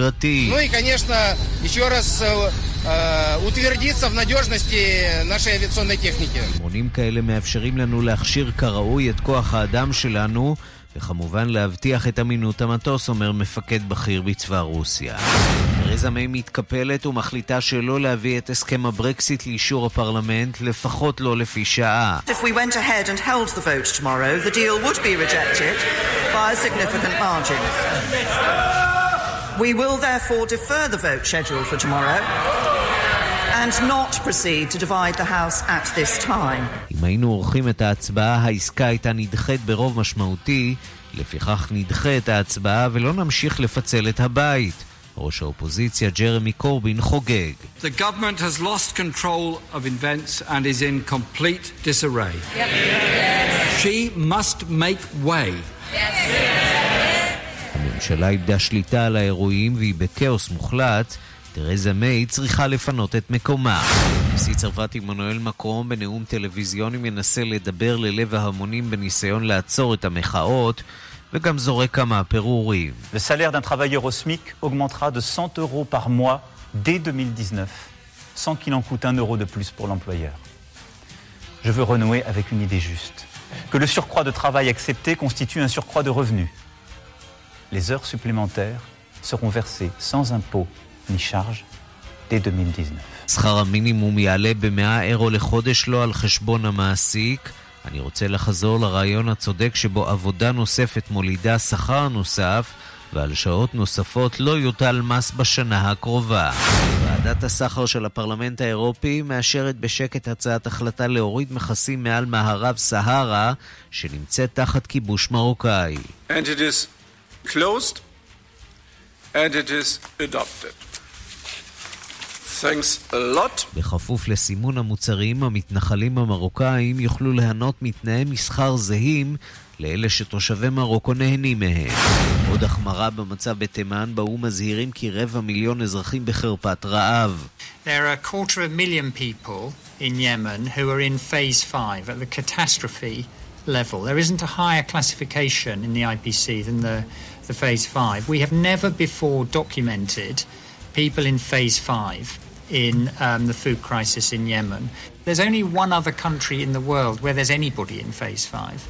Ну и, конечно, еще раз утвердиться в надежности нашей авиационной техники. מונים כאלה מאפשרים לנו להכשיר כראוי את כוח האדם שלנו וכמובן להבטיח את אמינות המטוס, אומר מפקד בכיר בצבא רוסיה. תרזה מיי מתקפלת ומחליטה שלא להביא את הסכם הברקסיט לאישור הפרלמנט, לפחות לא לפי שעה. If we went ahead and held the vote tomorrow, the deal would be rejected by a significant margin. We will therefore defer the vote scheduled for tomorrow. and not proceed to divide the House at this time. אם היינו עורכים את ההצבעה, העסקה הייתה נדחית ברוב משמעותי, לפיכך נדחה את ההצבעה ולא נמשיך לפצל את הבית. ראש האופוזיציה ג'רמי קורבין חוגג. The government has lost control of events and is in complete disarray. Yes. She must make way. Yes. הממשלה איבדה שליטה על האירועים והיא בכאוס מוחלט. תרזה מיי צריכה לפנות את מקומה. נשיא צרפת עמנואל מקרום בנאום טלוויזיוני מנסה לדבר ללב ההמונים בניסיון לעצור את המחאות וגם זורק כמה פירורים. Le salaire d'un travailleur au SMIC augmentera de 100 euros par mois dès 2019, sans qu'il en coûte un euro de plus pour l'employeur. Je veux renouer avec une idée juste. Que le surcroît de travail accepté constitue un surcroît de revenus. Les heures supplémentaires seront versées sans impôt ni charge dès 2019. שכר המינימום יעלה ב-100 אירו לחודש לא על חשבון המעסיק. אני רוצה לחזור לרעיון הצודק שבו עבודה נוספת מולידה שכר נוסף ועל שעות נוספות לא יוטל מס בשנה הקרובה. ועדת הסחר של הפרלמנט האירופי מאשרת בשקט הצעת החלטה להוריד מכסים מעל מערב סהרה שנמצאת תחת כיבוש מרוקאי. And it is closed and it is adopted. בכפוף לסימון המוצרים, המתנחלים המרוקאים יוכלו ליהנות מתנאי מסחר זהים לאלה שתושבי מרוקו נהנים מהם. עוד החמרה במצב בתימן, באו"ם מזהירים כי רבע מיליון אזרחים בחרפת רעב. There are a quarter of a million people in Yemen who are in phase 5 at the catastrophe level. There isn't a higher classification in the IPC than the, the phase 5. We have never before documented people in phase 5 in um, the food crisis in Yemen. There's only one other country in the world where there's anybody in phase five,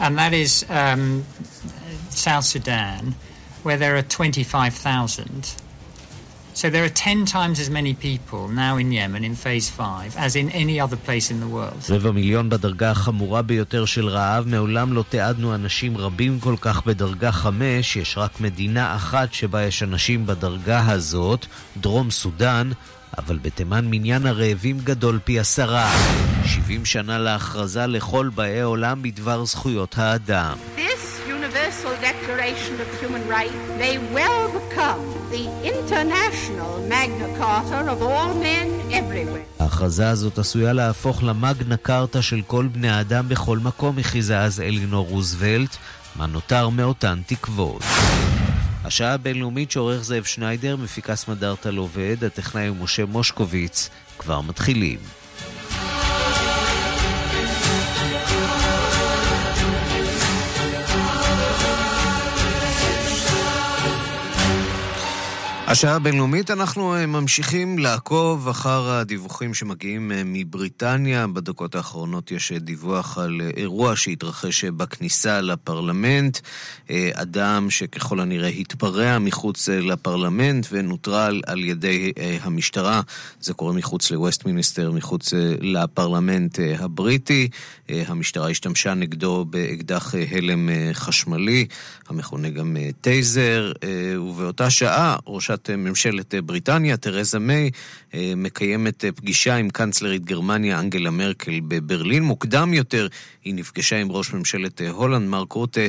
and that is um, South Sudan, where there are 25,000. So there are 10 times as many people now in Yemen in phase 5 as in any other place in the world. רבע מיליון בדרגה החמורה ביותר של רעב, מעולם לא תיעדנו אנשים רבים כל כך בדרגה 5, יש רק מדינה אחת שבה יש אנשים בדרגה הזאת, דרום סודן, אבל בתימן מניין הרעבים גדול פי עשרה. 70 שנה להכרזה לכל באי עולם בדבר זכויות האדם. Universal Declaration of Rights may well become the international Magna Carta of all men everywhere. ההכרזה הזאת עשויה להפוך למגנה קרתא של כל בני האדם בכל מקום, הכריזה אז אלינור רוזוולט, מה נותר מאותן תקוות. השעה הבינלאומית שעורך זאב שניידר, מפיקה סמדארטה עובד, הטכנאי הוא משה מושקוביץ, כבר מתחילים. השעה הבינלאומית, אנחנו אה, ממשיכים לעקוב אחר הדיווחים שמגיעים אה, מבריטניה. בדקות האחרונות יש אה, דיווח על אירוע שהתרחש בכניסה לפרלמנט. אדם שככל הנראה התפרע מחוץ לפרלמנט ונוטרל על ידי המשטרה. זה קורה מחוץ לווסטמיניסטר, מחוץ לפרלמנט הבריטי. המשטרה השתמשה נגדו באקדח הלם חשמלי, המכונה גם טייזר, ובאותה שעה ראשת ראשת ממשלת בריטניה, תרזה מיי, אה, מקיימת פגישה עם קנצלרית גרמניה אנגלה מרקל בברלין. מוקדם יותר היא נפגשה עם ראש ממשלת הולנד מרק רוטה,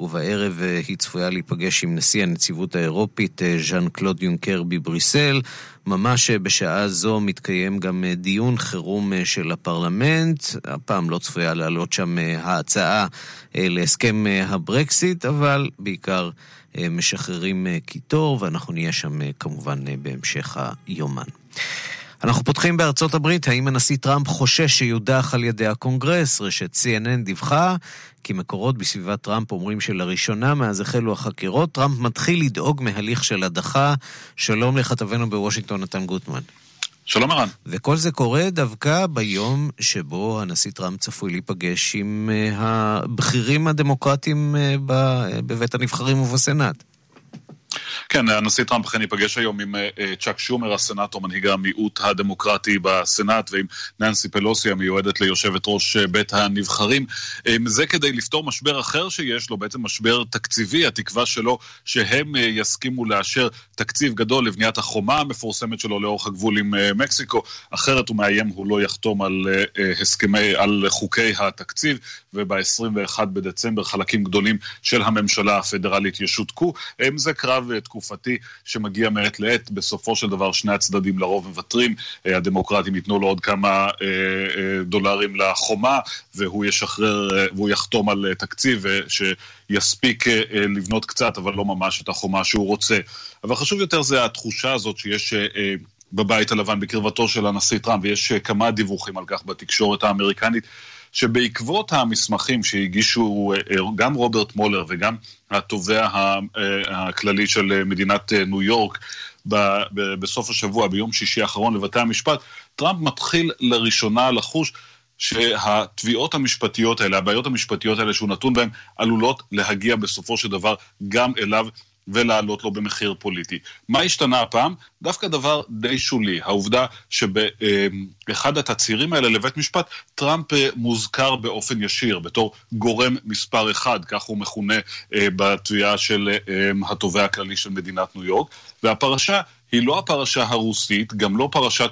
ובערב אה, היא צפויה להיפגש עם נשיא הנציבות האירופית אה, ז'אן קלוד יונקר בבריסל. ממש בשעה זו מתקיים גם דיון חירום של הפרלמנט. הפעם לא צפויה לעלות שם ההצעה להסכם הברקסיט, אבל בעיקר משחררים קיטור, ואנחנו נהיה שם כמובן בהמשך היומן. אנחנו פותחים בארצות הברית, האם הנשיא טראמפ חושש שיודח על ידי הקונגרס? רשת CNN דיווחה כי מקורות בסביבת טראמפ אומרים שלראשונה מאז החלו החקירות, טראמפ מתחיל לדאוג מהליך של הדחה. שלום לכתבנו בוושינגטון, נתן גוטמן. שלום ערן. וכל זה קורה דווקא ביום שבו הנשיא טראמפ צפוי להיפגש עם אה, הבכירים הדמוקרטיים אה, בבית הנבחרים ובסנאט. כן, הנשיא טראמפ אכן ייפגש היום עם uh, צ'אק שומר, הסנאטור, מנהיג המיעוט הדמוקרטי בסנאט, ועם ננסי פלוסי, המיועדת ליושבת ראש uh, בית הנבחרים. זה כדי לפתור משבר אחר שיש לו, בעצם משבר תקציבי, התקווה שלו שהם יסכימו לאשר תקציב גדול לבניית החומה המפורסמת שלו לאורך הגבול עם מקסיקו, אחרת הוא מאיים, הוא לא יחתום על הסכמי, על חוקי התקציב, וב-21 בדצמבר חלקים גדולים של הממשלה הפדרלית ישותקו. זה קרב uh, תקופתי שמגיע מעת לעת, בסופו של דבר שני הצדדים לרוב מוותרים, אה, הדמוקרטים ייתנו לו עוד כמה אה, אה, דולרים לחומה, והוא ישחרר, והוא יחתום על תקציב שיספיק לבנות קצת, אבל לא ממש את החומה שהוא רוצה. אבל חשוב יותר זה התחושה הזאת שיש... בבית הלבן, בקרבתו של הנשיא טראמפ, ויש כמה דיווחים על כך בתקשורת האמריקנית, שבעקבות המסמכים שהגישו גם רוברט מולר וגם התובע הכללי של מדינת ניו יורק בסוף השבוע, ביום שישי האחרון לבתי המשפט, טראמפ מתחיל לראשונה לחוש שהתביעות המשפטיות האלה, הבעיות המשפטיות האלה שהוא נתון בהן, עלולות להגיע בסופו של דבר גם אליו ולעלות לו במחיר פוליטי. מה השתנה הפעם? דווקא דבר די שולי. העובדה שבאחד התצהירים האלה לבית משפט, טראמפ אה, מוזכר באופן ישיר בתור גורם מספר אחד, כך הוא מכונה אה, בתביעה של אה, התובע הכללי של מדינת ניו יורק, והפרשה היא לא הפרשה הרוסית, גם לא פרשת...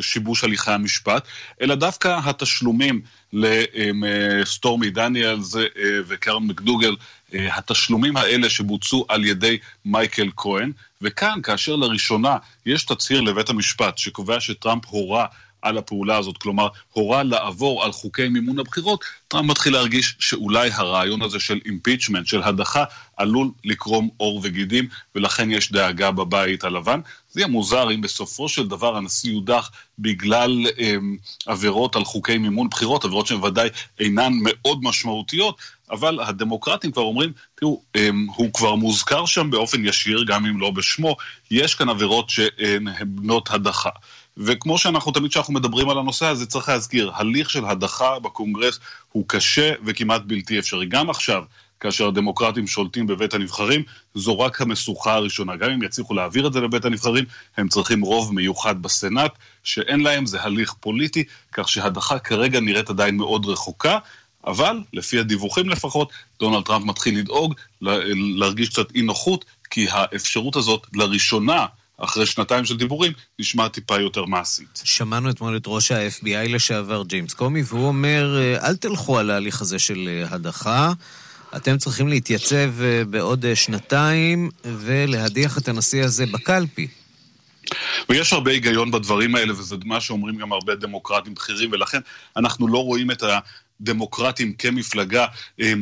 שיבוש הליכי המשפט, אלא דווקא התשלומים לסטורמי דניאלס אה, וקרן מקדוגל, אה, התשלומים האלה שבוצעו על ידי מייקל כהן, וכאן, כאשר לראשונה יש תצהיר לבית המשפט שקובע שטראמפ הורה על הפעולה הזאת, כלומר, הורה לעבור על חוקי מימון הבחירות, טראמפ מתחיל להרגיש שאולי הרעיון הזה של impeachment, של הדחה, עלול לקרום עור וגידים, ולכן יש דאגה בבית הלבן. זה יהיה מוזר אם בסופו של דבר הנשיא יודח בגלל אמ, עבירות על חוקי מימון בחירות, עבירות שהן ודאי אינן מאוד משמעותיות, אבל הדמוקרטים כבר אומרים, תראו, אמ, הוא כבר מוזכר שם באופן ישיר, גם אם לא בשמו, יש כאן עבירות שהן בנות הדחה. וכמו שאנחנו תמיד כשאנחנו מדברים על הנושא הזה, צריך להזכיר, הליך של הדחה בקונגרס הוא קשה וכמעט בלתי אפשרי. גם עכשיו, כאשר הדמוקרטים שולטים בבית הנבחרים, זו רק המשוכה הראשונה. גם אם יצליחו להעביר את זה לבית הנבחרים, הם צריכים רוב מיוחד בסנאט, שאין להם, זה הליך פוליטי, כך שהדחה כרגע נראית עדיין מאוד רחוקה. אבל, לפי הדיווחים לפחות, דונלד טראמפ מתחיל לדאוג, להרגיש קצת אי נוחות, כי האפשרות הזאת לראשונה אחרי שנתיים של דיבורים, נשמע טיפה יותר מעשית. שמענו אתמול את ראש ה-FBI לשעבר, ג'יימס קומי, והוא אומר, אל תלכו על ההליך הזה של אה, הדחה. אתם צריכים להתייצב אה, בעוד אה, שנתיים ולהדיח את הנשיא הזה בקלפי. ויש הרבה היגיון בדברים האלה, וזה מה שאומרים גם הרבה דמוקרטים בכירים, ולכן אנחנו לא רואים את הדמוקרטים כמפלגה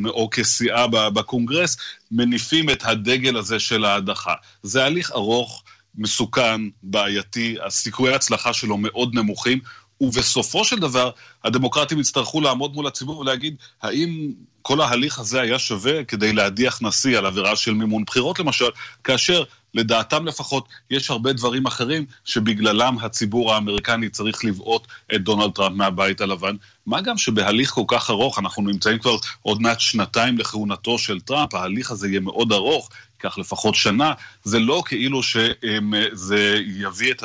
או כסיעה בקונגרס, מניפים את הדגל הזה של ההדחה. זה הליך ארוך. מסוכן, בעייתי, הסיכויי ההצלחה שלו מאוד נמוכים, ובסופו של דבר הדמוקרטים יצטרכו לעמוד מול הציבור ולהגיד האם כל ההליך הזה היה שווה כדי להדיח נשיא על עבירה של מימון בחירות למשל, כאשר לדעתם לפחות יש הרבה דברים אחרים שבגללם הציבור האמריקני צריך לבעוט את דונלד טראמפ מהבית הלבן. מה גם שבהליך כל כך ארוך, אנחנו נמצאים כבר עוד מעט שנתיים לכהונתו של טראמפ, ההליך הזה יהיה מאוד ארוך, ייקח לפחות שנה, זה לא כאילו שזה יביא את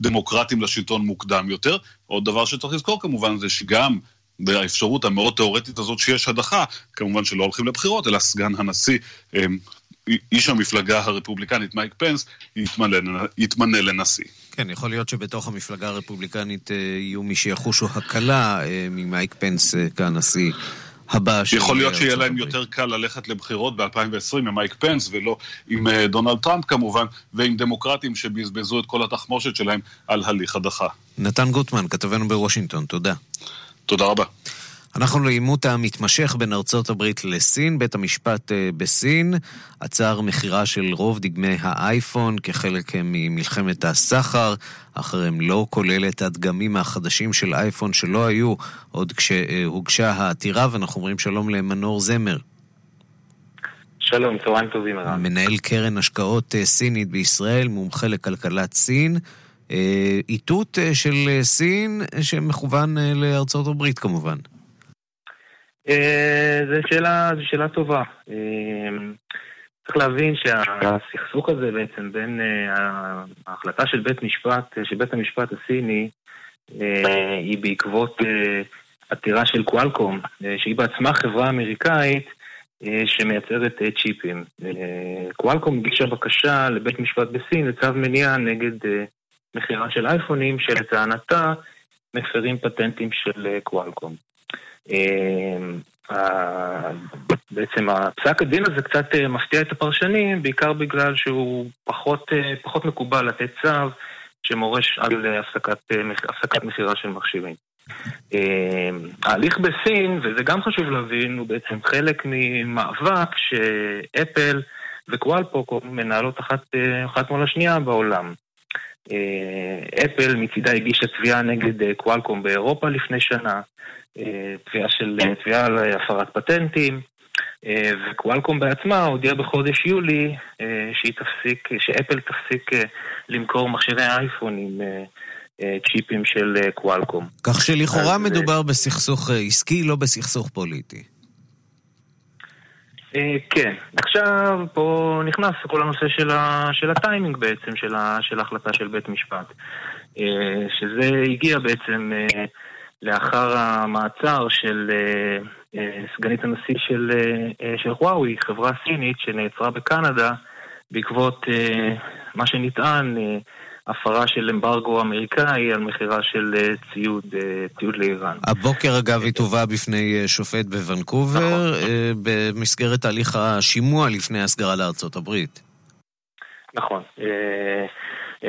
הדמוקרטים לשלטון מוקדם יותר. עוד דבר שצריך לזכור כמובן זה שגם באפשרות המאוד תאורטית הזאת שיש הדחה, כמובן שלא הולכים לבחירות, אלא סגן הנשיא, אמ, איש המפלגה הרפובליקנית מייק פנס, יתמנה, יתמנה לנשיא. כן, יכול להיות שבתוך המפלגה הרפובליקנית אה, יהיו מי שיחושו הקלה אה, ממייק פנס אה, כנשיא. הבא של... יכול להיות שיהיה להם יותר קל ללכת לבחירות ב-2020 עם מייק פנס ולא עם אה, דונלד טראמפ כמובן, ועם דמוקרטים שבזבזו את כל התחמושת שלהם על הליך הדחה. נתן גוטמן, כתבנו בוושינגטון, תודה. תודה רבה. אנחנו לעימות המתמשך בין ארצות הברית לסין. בית המשפט אה, בסין עצר מכירה של רוב דגמי האייפון כחלק ממלחמת הסחר, אך הם לא כולל את הדגמים החדשים של אייפון שלא היו עוד כשהוגשה העתירה, ואנחנו אומרים שלום למנור זמר. שלום, צהריים טובים. מנהל קרן השקעות אה, סינית בישראל, מומחה לכלכלת סין. אה, איתות של סין שמכוון לארצות הברית כמובן. אה, זו שאלה, שאלה טובה. אה, צריך להבין שהסכסוך הזה בעצם בין אה, ההחלטה של בית משפט, של בית המשפט הסיני, היא בעקבות עתירה של קואלקום, שהיא בעצמה חברה אמריקאית שמייצרת צ'יפים. קואלקום הגישה בקשה לבית משפט בסין לצו מניעה נגד מכירה של אייפונים שלטענתה מפרים פטנטים של קואלקום. אמ, בעצם הפסק הדין הזה קצת אה, מפתיע את הפרשנים, בעיקר בגלל שהוא פחות, אה, פחות מקובל לתת צו שמורש על הפסקת, אה, הפסקת מכירה של מכשירים. אמ, ההליך בסין, וזה גם חשוב להבין, הוא בעצם חלק ממאבק שאפל וקואלפוקום מנהלות אחת, אחת מול השנייה בעולם. אפל מצידה הגישה תביעה נגד קואלקום באירופה לפני שנה, אה, תביעה של אה, תביעה על הפרת פטנטים, אה, וקואלקום בעצמה הודיעה בחודש יולי שהיא תפסיק, שאפל תפסיק למכור מכשירי אייפון עם צ'יפים של קואלקום. כך שלכאורה מדובר בסכסוך עסקי, לא בסכסוך פוליטי. כן, עכשיו פה נכנס כל הנושא של, ה, של הטיימינג בעצם, של, של ההחלטה של בית משפט. שזה הגיע בעצם לאחר המעצר של אה, אה, סגנית הנשיא של, אה, של וואוי, חברה סינית שנעצרה בקנדה בעקבות מה שנטען הפרה של אמברגו אמריקאי על מכירה של ציוד, ציוד לאיראן. הבוקר אגב היא תובאה בפני שופט בוונקובר נכון. במסגרת תהליך השימוע לפני הסגרה לארצות הברית. נכון.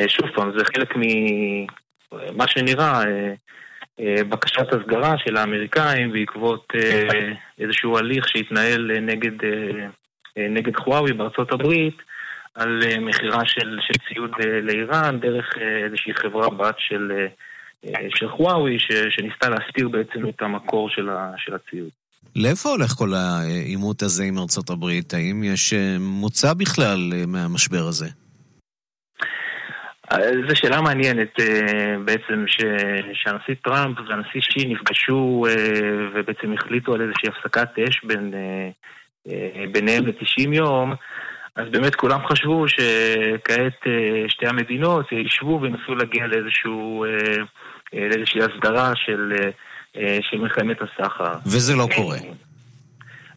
שוב פעם, זה חלק ממה שנראה אה, בקשת הסגרה של האמריקאים בעקבות אה, איזשהו הליך שהתנהל נגד, אה, נגד חוואוי בארצות הברית על מכירה של, של ציוד לאיראן דרך איזושהי חברה בת של, של חוואוי שניסתה להסתיר בעצם את המקור של, ה, של הציוד. לאיפה הולך כל העימות הזה עם ארצות הברית? האם יש מוצא בכלל מהמשבר הזה? זו שאלה מעניינת אה, בעצם, שהנשיא טראמפ והנשיא שי נפגשו אה, ובעצם החליטו על איזושהי הפסקת אש בין, אה, ביניהם ל-90 יום, אז באמת כולם חשבו שכעת שתי המדינות ישבו וינסו להגיע לאיזשהו, לאיזושהי הסדרה של, של מלחמת הסחר. וזה לא קורה.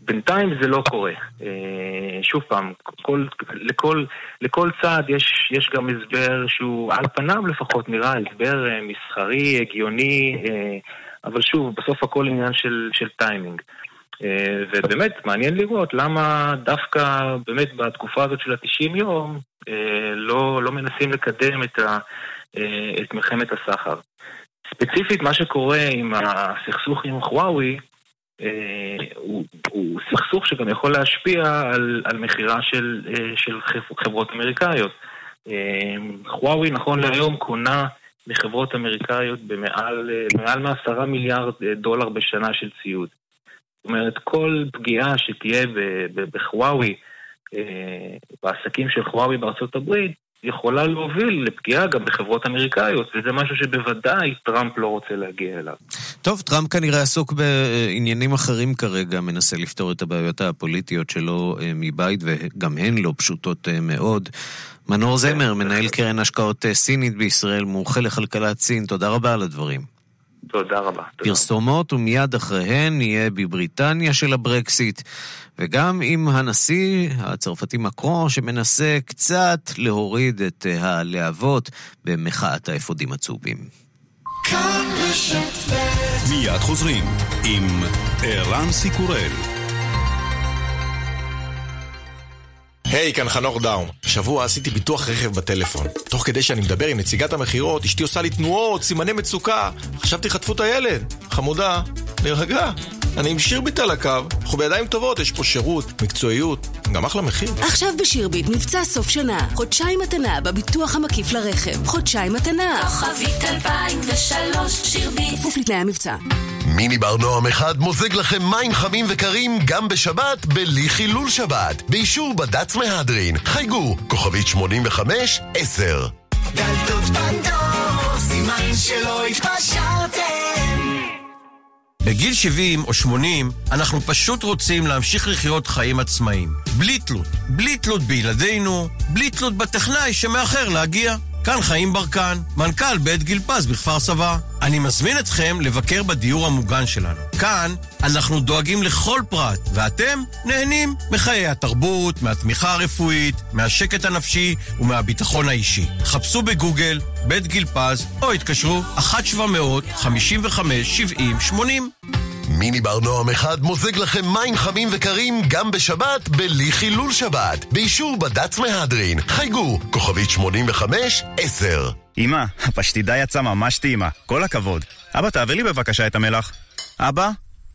בינתיים זה לא קורה. אה, שוב פעם, כל, לכל, לכל צעד יש, יש גם הסבר שהוא על פניו לפחות נראה הסבר אה, מסחרי, הגיוני, אה, אבל שוב, בסוף הכל עניין של, של טיימינג. ובאמת, מעניין לראות למה דווקא באמת בתקופה הזאת של ה-90 יום לא, לא מנסים לקדם את, ה, את מלחמת הסחר. ספציפית, מה שקורה עם הסכסוך עם חוואוי, אה, הוא, הוא סכסוך שגם יכול להשפיע על, על מכירה של, אה, של חברות אמריקאיות. חוואוי נכון להיום קונה מחברות אמריקאיות במעל מעשרה מיליארד דולר בשנה של ציוד. אומרת, כל פגיעה שתהיה בחוואוי, אה, בעסקים של חוואוי בארצות הברית, יכולה להוביל לפגיעה גם בחברות אמריקאיות, וזה משהו שבוודאי טראמפ לא רוצה להגיע אליו. טוב, טראמפ כנראה עסוק בעניינים אחרים כרגע, מנסה לפתור את הבעיות הפוליטיות שלו אה, מבית, וגם הן לא פשוטות אה, מאוד. מנור זמר, מנהל קרן השקעות סינית בישראל, מומחה לכלכלת סין, תודה רבה על הדברים. תודה רבה. פרסומות, ומיד אחריהן נהיה בבריטניה של הברקסיט, וגם עם הנשיא הצרפתי מקרו, שמנסה קצת להוריד את אה, הלהבות במחאת האפודים הצהובים. מיד חוזרים עם ערן סיקורל. היי, hey, כאן חנוך דאום. השבוע עשיתי ביטוח רכב בטלפון. תוך כדי שאני מדבר עם נציגת המכירות, אשתי עושה לי תנועות, סימני מצוקה. חשבתי חטפו את הילד. חמודה, להירגע. אני עם שירביט על הקו. אנחנו בידיים טובות, יש פה שירות, מקצועיות, גם אחלה מחיר. עכשיו בשירביט מבצע סוף שנה. חודשיים מתנה בביטוח המקיף לרכב. חודשיים מתנה. כוכבית 2003 שירביט. כפוף לתנאי המבצע. מיני בר נועם אחד מוזג לכם מים חמים וקרים גם בשבת בלי חילול שבת. באישור בד"ץ מהדרין. חייגו, כוכבית 85 10 דלתות פנדור, סימן שלא התפשרתם. בגיל 70 או 80 אנחנו פשוט רוצים להמשיך לחיות חיים עצמאיים. בלי תלות. בלי תלות בילדינו, בלי תלות בטכנאי שמאחר להגיע. כאן חיים ברקן, מנכ"ל בית גיל פז בכפר סבא. אני מזמין אתכם לבקר בדיור המוגן שלנו. כאן אנחנו דואגים לכל פרט, ואתם נהנים מחיי התרבות, מהתמיכה הרפואית, מהשקט הנפשי ומהביטחון האישי. חפשו בגוגל בית גיל פז, או התקשרו 1-700-55-70-80. מיני בר נועם אחד מוזג לכם מים חמים וקרים גם בשבת בלי חילול שבת. באישור בד"ץ מהדרין. חייגו, כוכבית 85 10 אמא, הפשטידה יצאה ממש טעימה. כל הכבוד. אבא, תעביר לי בבקשה את המלח. אבא?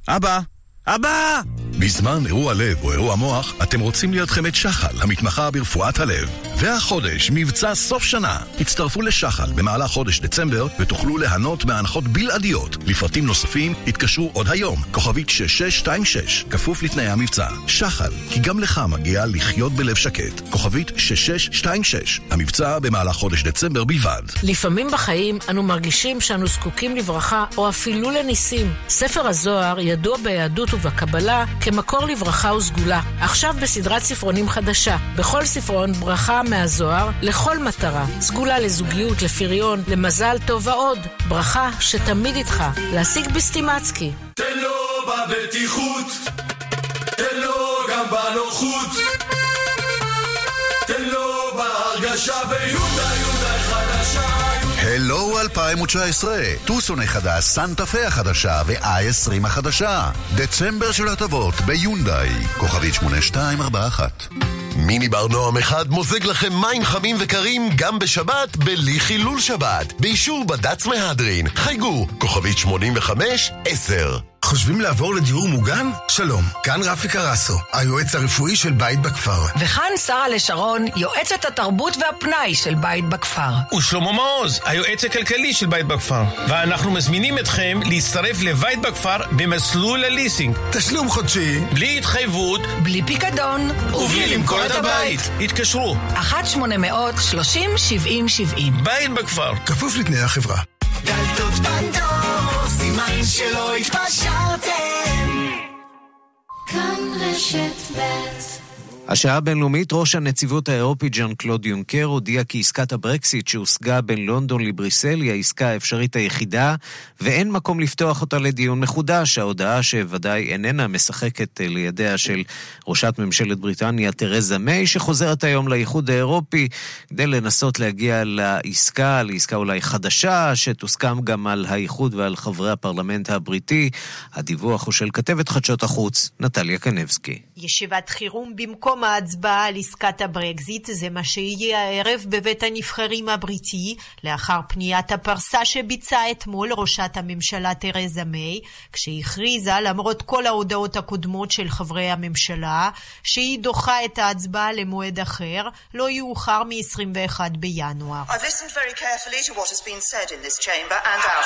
אבא? אבא! בזמן אירוע לב או אירוע מוח, אתם רוצים להיות חמת שחל, המתמחה ברפואת הלב. והחודש, מבצע סוף שנה. הצטרפו לשחל במהלך חודש דצמבר ותוכלו ליהנות מהנחות בלעדיות. לפרטים נוספים, התקשרו עוד היום, כוכבית 6626, כפוף לתנאי המבצע. שחל, כי גם לך מגיע לחיות בלב שקט. כוכבית 6626, המבצע במהלך חודש דצמבר בלבד. לפעמים בחיים אנו מרגישים שאנו זקוקים לברכה או אפילו לניסים. ספר הזוהר ידוע ביהדות ובקבלה כמקור לברכה וסגולה. עכשיו בסדרת ספרונים חדשה. בכל ספרון ברכה מהזוהר לכל מטרה. סגולה לזוגיות, לפריון, למזל טוב ועוד. ברכה שתמיד איתך. להשיג בסטימצקי. תן לו בבטיחות, תן לו גם בנוחות, תן לו בהרגשה ויונדה יונדה חדשה הלו 2019, טוסון החדש, סנטה פה החדשה ו-i20 החדשה. דצמבר של הטבות ביונדאי, כוכבית 8241. מיני בר נועם אחד מוזג לכם מים חמים וקרים גם בשבת בלי חילול שבת. באישור בד"ץ מהדרין. חייגו, כוכבית 85 10 חושבים לעבור לדיור מוגן? שלום, כאן רפי קרסו, היועץ הרפואי של בית בכפר. וכאן שרה לשרון, יועצת התרבות והפנאי של בית בכפר. ושלמה מעוז, היועץ הכלכלי של בית בכפר. ואנחנו מזמינים אתכם להצטרף לבית בכפר במסלול הליסינג. תשלום חודשי. בלי התחייבות. בלי פיקדון. ובלי למכור את הבית. התקשרו. 1-800-30-70-70. בית בכפר. כפוף לתנאי החברה. דלתות פנדור, סימן שלא התפשרתם. כאן רשת ב' השעה הבינלאומית, ראש הנציבות האירופית ז'אן קלוד יונקר הודיע כי עסקת הברקסיט שהושגה בין לונדון לבריסל היא העסקה האפשרית היחידה ואין מקום לפתוח אותה לדיון מחודש. ההודעה שוודאי איננה משחקת לידיה של ראשת ממשלת בריטניה תרזה מיי שחוזרת היום לאיחוד האירופי כדי לנסות להגיע לעסקה, לעסקה אולי חדשה שתוסכם גם על האיחוד ועל חברי הפרלמנט הבריטי. הדיווח הוא של כתבת חדשות החוץ, נטליה קנבסקי. ישיבת חירום במקום ההצבעה על עסקת הברקזיט, זה מה שיהיה הערב בבית הנבחרים הבריטי, לאחר פניית הפרסה שביצעה אתמול ראשת הממשלה תרזה מיי, כשהכריזה, למרות כל ההודעות הקודמות של חברי הממשלה, שהיא דוחה את ההצבעה למועד אחר, לא יאוחר מ-21 בינואר.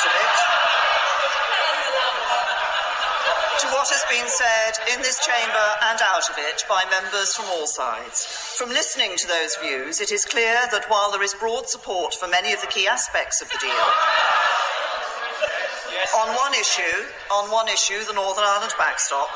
I've. What has been said in this chamber and out of it by members from all sides. From listening to those views, it is clear that while there is broad support for many of the key aspects of the deal, on one issue, on one issue, the Northern Ireland backstop,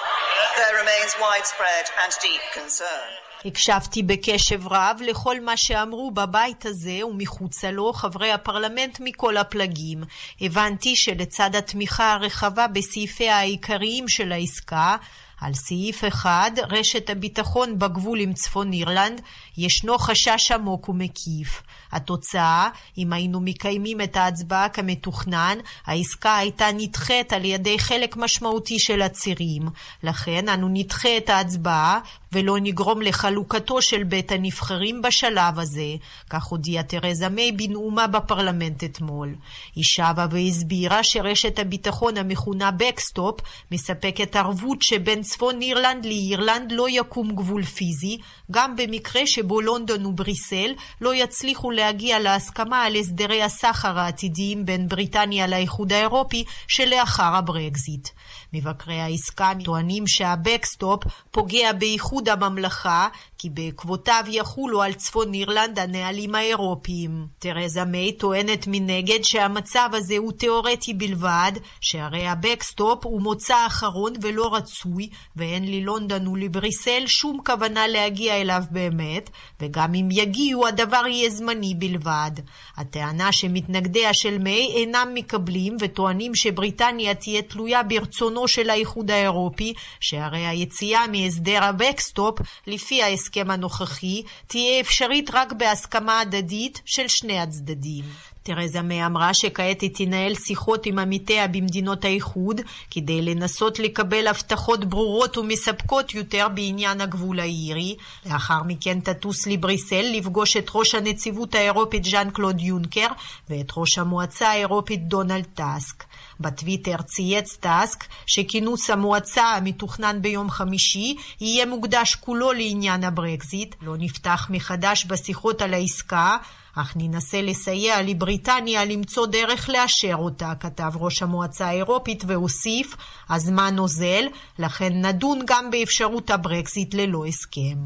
there remains widespread and deep concern. הקשבתי בקשב רב לכל מה שאמרו בבית הזה ומחוצה לו חברי הפרלמנט מכל הפלגים. הבנתי שלצד התמיכה הרחבה בסעיפיה העיקריים של העסקה, על סעיף אחד, רשת הביטחון בגבול עם צפון אירלנד, ישנו חשש עמוק ומקיף. התוצאה, אם היינו מקיימים את ההצבעה כמתוכנן, העסקה הייתה נדחית על ידי חלק משמעותי של הצירים. לכן אנו נדחה את ההצבעה, ולא נגרום לחלוקתו של בית הנבחרים בשלב הזה, כך הודיעה תרזה מיי בנאומה בפרלמנט אתמול. היא שבה והסבירה שרשת הביטחון המכונה בקסטופ מספקת ערבות שבין צפון אירלנד לאירלנד לא יקום גבול פיזי, גם במקרה שבו לונדון ובריסל לא יצליחו להגיע להסכמה על הסדרי הסחר העתידיים בין בריטניה לאיחוד האירופי שלאחר הברקזיט. מבקרי העסקה טוענים שהבקסטופ פוגע באיחוד הממלכה, כי בעקבותיו יחולו על צפון אירלנד הנהלים האירופיים. תרזה מיי טוענת מנגד שהמצב הזה הוא תאורטי בלבד, שהרי הבקסטופ הוא מוצא אחרון ולא רצוי, ואין ללונדון ולבריסל שום כוונה להגיע אליו באמת, וגם אם יגיעו הדבר יהיה זמני בלבד. הטענה שמתנגדיה של מיי אינם מקבלים וטוענים שבריטניה תהיה תלויה ברצונו של האיחוד האירופי, שהרי היציאה מהסדר הבקסטופ, לפי ההסכם הנוכחי, תהיה אפשרית רק בהסכמה הדדית של שני הצדדים. תרזה מיי אמרה שכעת היא תנהל שיחות עם עמיתיה במדינות האיחוד כדי לנסות לקבל הבטחות ברורות ומספקות יותר בעניין הגבול האירי. לאחר מכן תטוס לבריסל לפגוש את ראש הנציבות האירופית ז'אן קלוד יונקר ואת ראש המועצה האירופית דונלד טאסק. בטוויטר צייץ טאסק שכינוס המועצה המתוכנן ביום חמישי יהיה מוקדש כולו לעניין הברקזיט, לא נפתח מחדש בשיחות על העסקה, אך ננסה לסייע לבריטניה למצוא דרך לאשר אותה, כתב ראש המועצה האירופית והוסיף, הזמן אוזל, לכן נדון גם באפשרות הברקזיט ללא הסכם.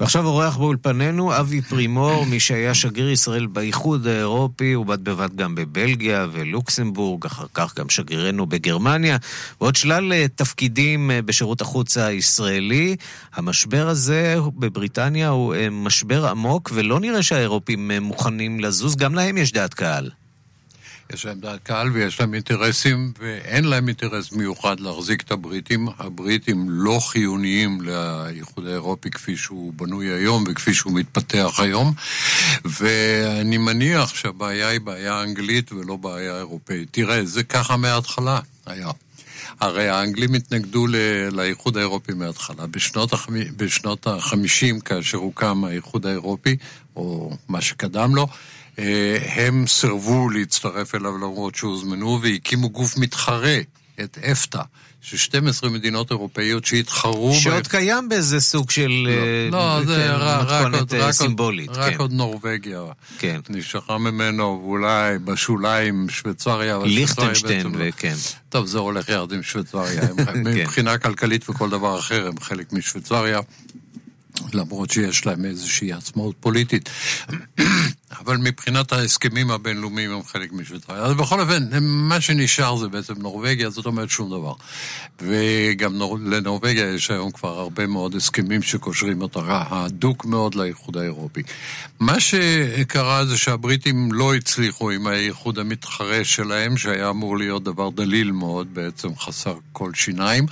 ועכשיו אורח באולפנינו אבי פרימור, מי שהיה שגריר ישראל באיחוד האירופי, ובד בבד גם בבלגיה ולוקסמבורג, אחר כך גם שגרירנו בגרמניה, ועוד שלל אה, תפקידים אה, בשירות החוץ הישראלי. המשבר הזה בבריטניה הוא אה, משבר עמוק, ולא נראה שהאירופים מוכנים לזוז, גם להם יש דעת קהל. יש להם דעת קהל ויש להם אינטרסים, ואין להם אינטרס מיוחד להחזיק את הבריטים. הבריטים לא חיוניים לאיחוד האירופי כפי שהוא בנוי היום וכפי שהוא מתפתח היום, ואני מניח שהבעיה היא בעיה אנגלית ולא בעיה אירופאית. תראה, זה ככה מההתחלה היה. הרי האנגלים התנגדו לאיחוד האירופי מההתחלה. בשנות, החמ... בשנות ה-50, כאשר הוקם האיחוד האירופי, או מה שקדם לו, אה, הם סירבו להצטרף אליו למרות שהוזמנו והקימו גוף מתחרה, את אפטה. של 12 מדינות אירופאיות שהתחרו... שעוד ב... קיים באיזה סוג של... לא, לא כן, זה רק, רק, עוד, רק, סימבולית. רק כן. עוד נורבגיה. כן. נשארה ממנו, ואולי בשוליים שוויצריה. ליכטנשטיין, וכן. טוב, זה הולך יחד עם שוויצריה. כן. מבחינה כלכלית וכל דבר אחר, הם חלק משוויצריה. למרות שיש להם איזושהי עצמאות פוליטית. אבל מבחינת ההסכמים הבינלאומיים הם חלק משוויצריה. אז בכל אופן, מה שנשאר זה בעצם נורבגיה, זאת אומרת שום דבר. וגם נור... לנורבגיה יש היום כבר הרבה מאוד הסכמים שקושרים אותה הדוק מאוד לאיחוד האירופי. מה שקרה זה שהבריטים לא הצליחו עם האיחוד המתחרה שלהם, שהיה אמור להיות דבר דליל מאוד, בעצם חסר כל שיניים,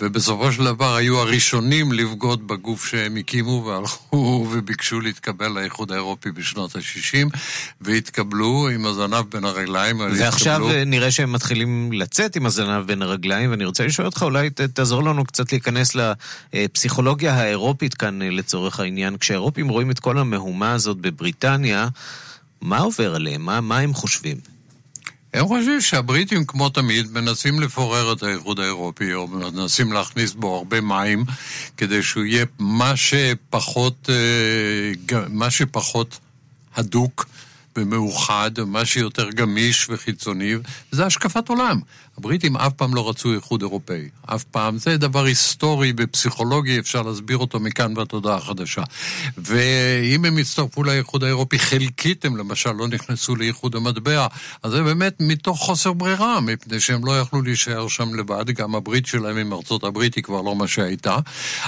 ובסופו של דבר היו הראשונים לבגוד בגוף שהם הקימו והלכו וביקשו להתקבל לאיחוד האירופי בשנות ה-60 והתקבלו עם הזנב בין הרגליים. ועכשיו התקבלו... נראה שהם מתחילים לצאת עם הזנב בין הרגליים ואני רוצה לשאול אותך, אולי ת, תעזור לנו קצת להיכנס לפסיכולוגיה האירופית כאן לצורך העניין. כשהאירופים רואים את כל המהומה הזאת בבריטניה, מה עובר עליהם? מה, מה הם חושבים? הם חושבים שהבריטים, כמו תמיד, מנסים לפורר את האיחוד האירופי, או מנסים להכניס בו הרבה מים, כדי שהוא יהיה מה שפחות, אה, מה שפחות הדוק ומאוחד, מה שיותר גמיש וחיצוני, זה השקפת עולם. הבריטים אף פעם לא רצו איחוד אירופאי, אף פעם. זה דבר היסטורי בפסיכולוגיה, אפשר להסביר אותו מכאן בתודעה החדשה. ואם הם הצטרפו לאיחוד האירופי חלקית, הם למשל לא נכנסו לאיחוד המטבע, אז זה באמת מתוך חוסר ברירה, מפני שהם לא יכלו להישאר שם לבד, גם הברית שלהם עם ארצות הברית היא כבר לא מה שהייתה.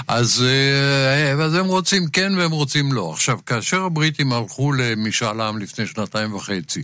אז, אה, אז הם רוצים כן והם רוצים לא. עכשיו, כאשר הבריטים הלכו למשאל עם לפני שנתיים וחצי,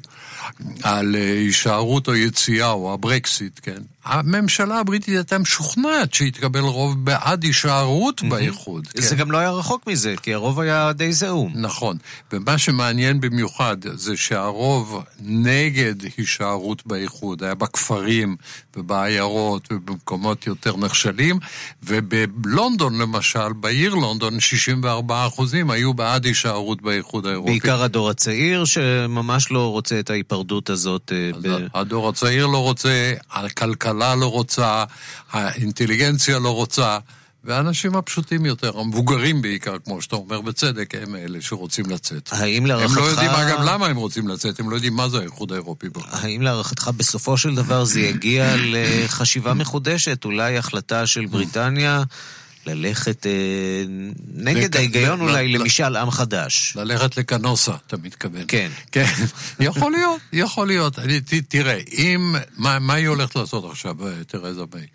על אה, הישארות או יציאה או הברקסיט, הבריטית, כן? הממשלה הבריטית הייתה משוכנעת שהתקבל רוב בעד הישארות mm-hmm. באיחוד. זה כן? גם לא היה רחוק מזה, כי הרוב היה די זעום. נכון, ומה שמעניין במיוחד זה שהרוב נגד הישארות באיחוד היה בכפרים ובעיירות ובמקומות יותר נחשלים, ובלונדון למשל, בעיר לונדון, 64 אחוזים היו בעד הישארות באיחוד האירופי. בעיקר הדור הצעיר שממש לא רוצה את ההיפרדות הזאת. אה, ב... הדור הצעיר לא רוצה, הכלכלה לא רוצה, האינטליגנציה לא רוצה. והאנשים הפשוטים יותר, המבוגרים בעיקר, כמו שאתה אומר בצדק, הם אלה שרוצים לצאת. האם להערכתך... הם לא יודעים, אגב, למה הם רוצים לצאת, הם לא יודעים מה זה האיחוד האירופי. האם להערכתך בסופו של דבר זה יגיע לחשיבה מחודשת, אולי החלטה של בריטניה? ללכת אה, נגד ההיגיון אולי למשאל עם חדש. ללכת לקנוסה, אתה מתכוון. כן. כן, יכול להיות, יכול להיות. אני, ת, תראה, אם, מה, מה היא הולכת לעשות עכשיו, אה, תרזה מיי?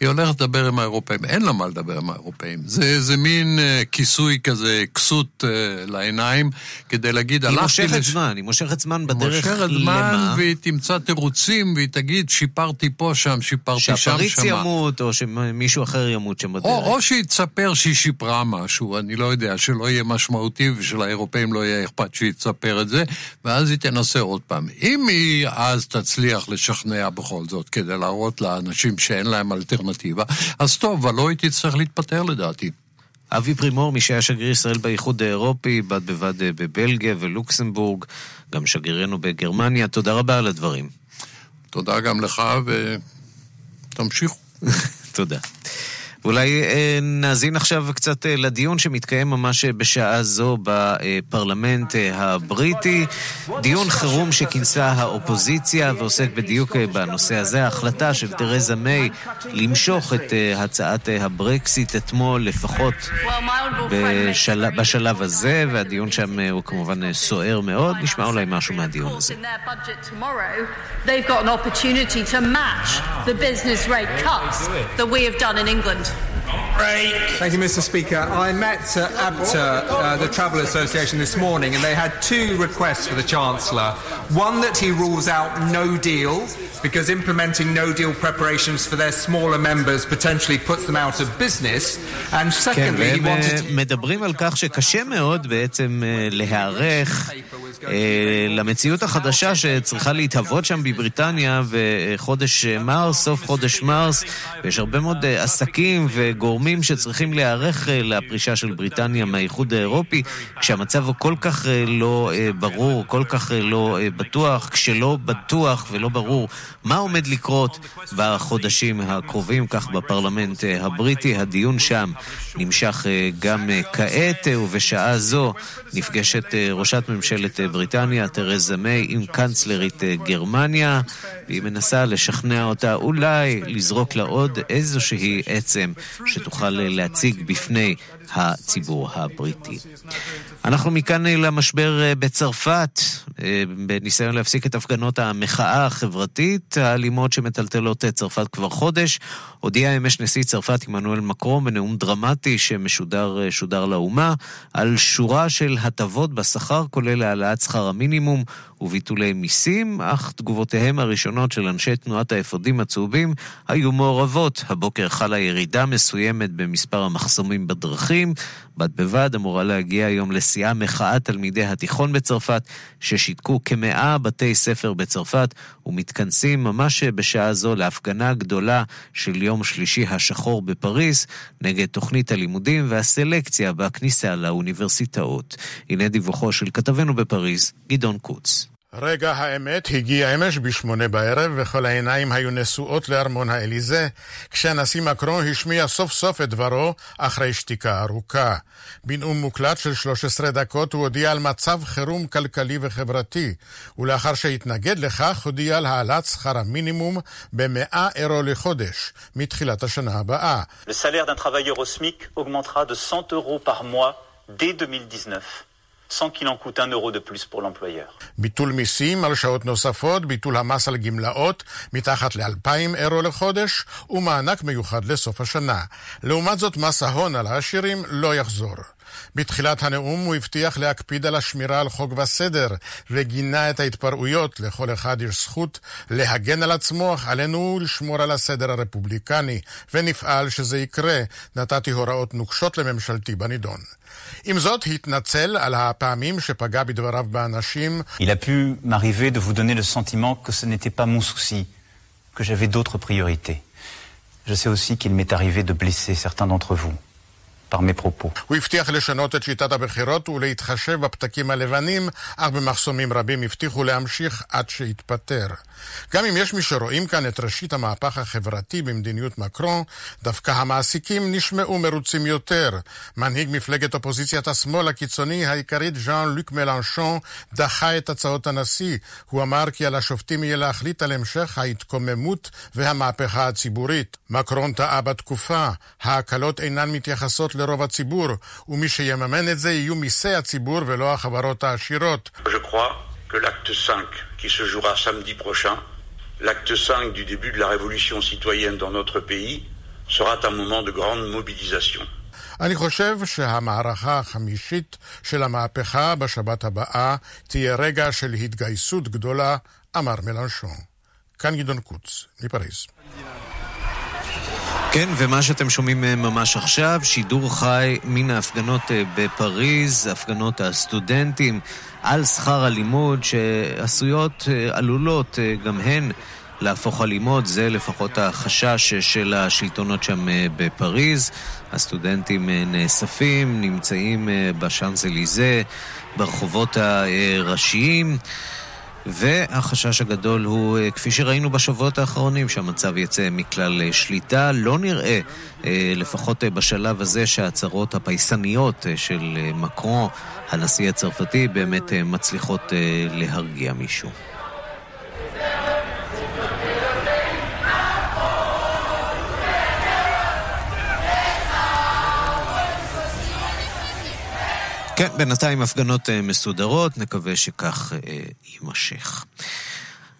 היא הולכת לדבר עם האירופאים, אין לה מה לדבר עם האירופאים. זה, זה מין uh, כיסוי כזה, כסות uh, לעיניים, כדי להגיד, הלכתי... היא מושכת לש... זמן, היא מושכת זמן בדרך למה? מושכת זמן, והיא תמצא תירוצים, והיא תגיד, שיפרתי פה, שם, שיפרתי שם, שמה. שהפריץ ימות, או שמישהו אחר ימות שם בדרך. או, או שהיא תספר שהיא שיפרה משהו, אני לא יודע, שלא יהיה משמעותי ושלאירופאים לא יהיה אכפת שהיא תספר את זה, ואז היא תנסה עוד פעם. אם היא אז תצליח לשכנע בכל זאת, כדי להראות לאנשים שאין להם אלטרנטיבה, אז טוב, אבל לא היא תצטרך להתפטר לדעתי. אבי פרימור, מי שהיה שגריר ישראל באיחוד האירופי, בד בבד אה, בבלגיה ולוקסמבורג, גם שגרירנו בגרמניה, תודה רבה על הדברים. תודה גם לך, ותמשיכו. תודה. ואולי אה, נאזין עכשיו קצת אה, לדיון שמתקיים ממש אה, בשעה זו בפרלמנט הבריטי. דיון חירום שכינסה האופוזיציה ועוסק בדיוק בנושא הזה. ההחלטה של תרזה מיי למשוך את הצעת הברקסיט אתמול, לפחות בשל... בשלב הזה, והדיון שם הוא כמובן סוער מאוד. נשמע אולי משהו מהדיון הזה. They've got an opportunity to match the business rate cuts that we have done in England. Thank you, Mr. Speaker. I met uh, ABTA, uh, the Travel Association, this morning, and they had two requests for the Chancellor. One that he rules out no deal, because implementing no deal preparations for their smaller members potentially puts them out of business. And secondly, he wanted to... מדברים על כך שקשה מאוד בעצם להיערך למציאות החדשה שצריכה להתהוות שם בבריטניה בחודש מרס, סוף חודש מרס, ויש הרבה מאוד עסקים וגורמים שצריכים להיערך לפרישה של בריטניה מהאיחוד האירופי, כשהמצב הוא כל כך לא ברור, כל כך לא בטוח, כשלא בטוח ולא ברור מה עומד לקרות בחודשים הקרובים, כך בפרלמנט הבריטי. הדיון שם נמשך גם כעת, ובשעה זו נפגשת ראשת ממשלת בריטניה, תרזה מיי, עם קנצלרית גרמניה, והיא מנסה לשכנע אותה אולי לזרוק לה עוד איזושהי עצם שתוכל להציג בפני הציבור הבריטי. אנחנו מכאן למשבר בצרפת, בניסיון להפסיק את הפגנות המחאה החברתית האלימות שמטלטלות את צרפת כבר חודש. הודיע אמש נשיא צרפת עמנואל מקרום בנאום דרמטי שמשודר לאומה על שורה של הטבות בשכר, כולל העלאת שכר המינימום וביטולי מיסים, אך תגובותיהם הראשונות של אנשי תנועת האפודים הצהובים היו מעורבות. הבוקר חלה ירידה מסוימת במספר המחסומים בדרכים. בד בבד אמורה להגיע היום לשיאה מחאת תלמידי התיכון בצרפת, ששיתקו כמאה בתי ספר בצרפת ומתכנסים ממש בשעה זו להפגנה גדולה של יום שלישי השחור בפריס נגד תוכנית הלימודים והסלקציה בכניסה לאוניברסיטאות. הנה דיווחו של כתבנו בפריז, גדעון קוץ. רגע האמת הגיע אמש בשמונה בערב, וכל העיניים היו נשואות לארמון האליזה, כשהנשיא מקרון השמיע סוף סוף את דברו אחרי שתיקה ארוכה. בנאום מוקלט של 13 דקות הוא הודיע על מצב חירום כלכלי וחברתי, ולאחר שהתנגד לכך הודיע על העלאת שכר המינימום ב-100 אירו לחודש, מתחילת השנה הבאה. Le salaire d'un travailleur au SMIC augmentera de 100 euros par mois dès 2019. Sans qu'il en coûte un euro de plus pour l'employeur. ביטול מיסים על שעות נוספות, ביטול המס על גמלאות מתחת ל-2,000 אירו לחודש, ומענק מיוחד לסוף השנה. לעומת זאת, מס ההון על העשירים לא יחזור. בתחילת הנאום הוא הבטיח להקפיד על השמירה על חוק וסדר, וגינה את ההתפרעויות. לכל אחד יש זכות להגן על עצמו, אך עלינו לשמור על הסדר הרפובליקני, ונפעל שזה יקרה. נתתי הוראות נוקשות לממשלתי בנידון. עם זאת, התנצל על הפעמים שפגע בדבריו באנשים. Il a pu m'arriver de vous donner le sentiment que ce n'était pas mon souci, que j'avais d'autres priorités. Je sais aussi qu'il m'est arrivé de blesser certains d'entre vous. Par mes propos. הוא הבטיח לשנות את שיטת הבחירות ולהתחשב בפתקים הלבנים, אך במחסומים רבים הבטיחו להמשיך עד שיתפטר. גם אם יש מי שרואים כאן את ראשית המהפך החברתי במדיניות מקרון, דווקא המעסיקים נשמעו מרוצים יותר. מנהיג מפלגת אופוזיציית השמאל הקיצוני העיקרית ז'אן לוק מלנשון דחה את הצעות הנשיא. הוא אמר כי על השופטים יהיה להחליט על המשך ההתקוממות והמהפכה הציבורית. מקרון טעה בתקופה, ההקלות אינן מתייחסות לרוב הציבור, ומי שיממן את זה יהיו מיסי הציבור ולא החברות העשירות. que l'acte 5 qui se jouera samedi prochain, l'acte 5 du début de la révolution citoyenne dans notre pays, sera un moment de grande mobilisation. אני חושב שהמערכה החמישית של המהפכה בשבת הבאה תהיה רגע של התגייסות גדולה, אמר מלנשון. כאן גדעון קוץ, מפריז. כן, ומה שאתם שומעים ממש עכשיו, שידור חי מן ההפגנות בפריז, הפגנות הסטודנטים על שכר הלימוד שעשויות, עלולות גם הן להפוך אלימות, זה לפחות החשש של השלטונות שם בפריז. הסטודנטים נאספים, נמצאים בשאנזליזה, ברחובות הראשיים. והחשש הגדול הוא, כפי שראינו בשבועות האחרונים, שהמצב יצא מכלל שליטה. לא נראה, לפחות בשלב הזה, שההצהרות הפייסניות של מקרון, הנשיא הצרפתי, באמת מצליחות להרגיע מישהו. בינתיים הפגנות מסודרות, נקווה שכך יימשך.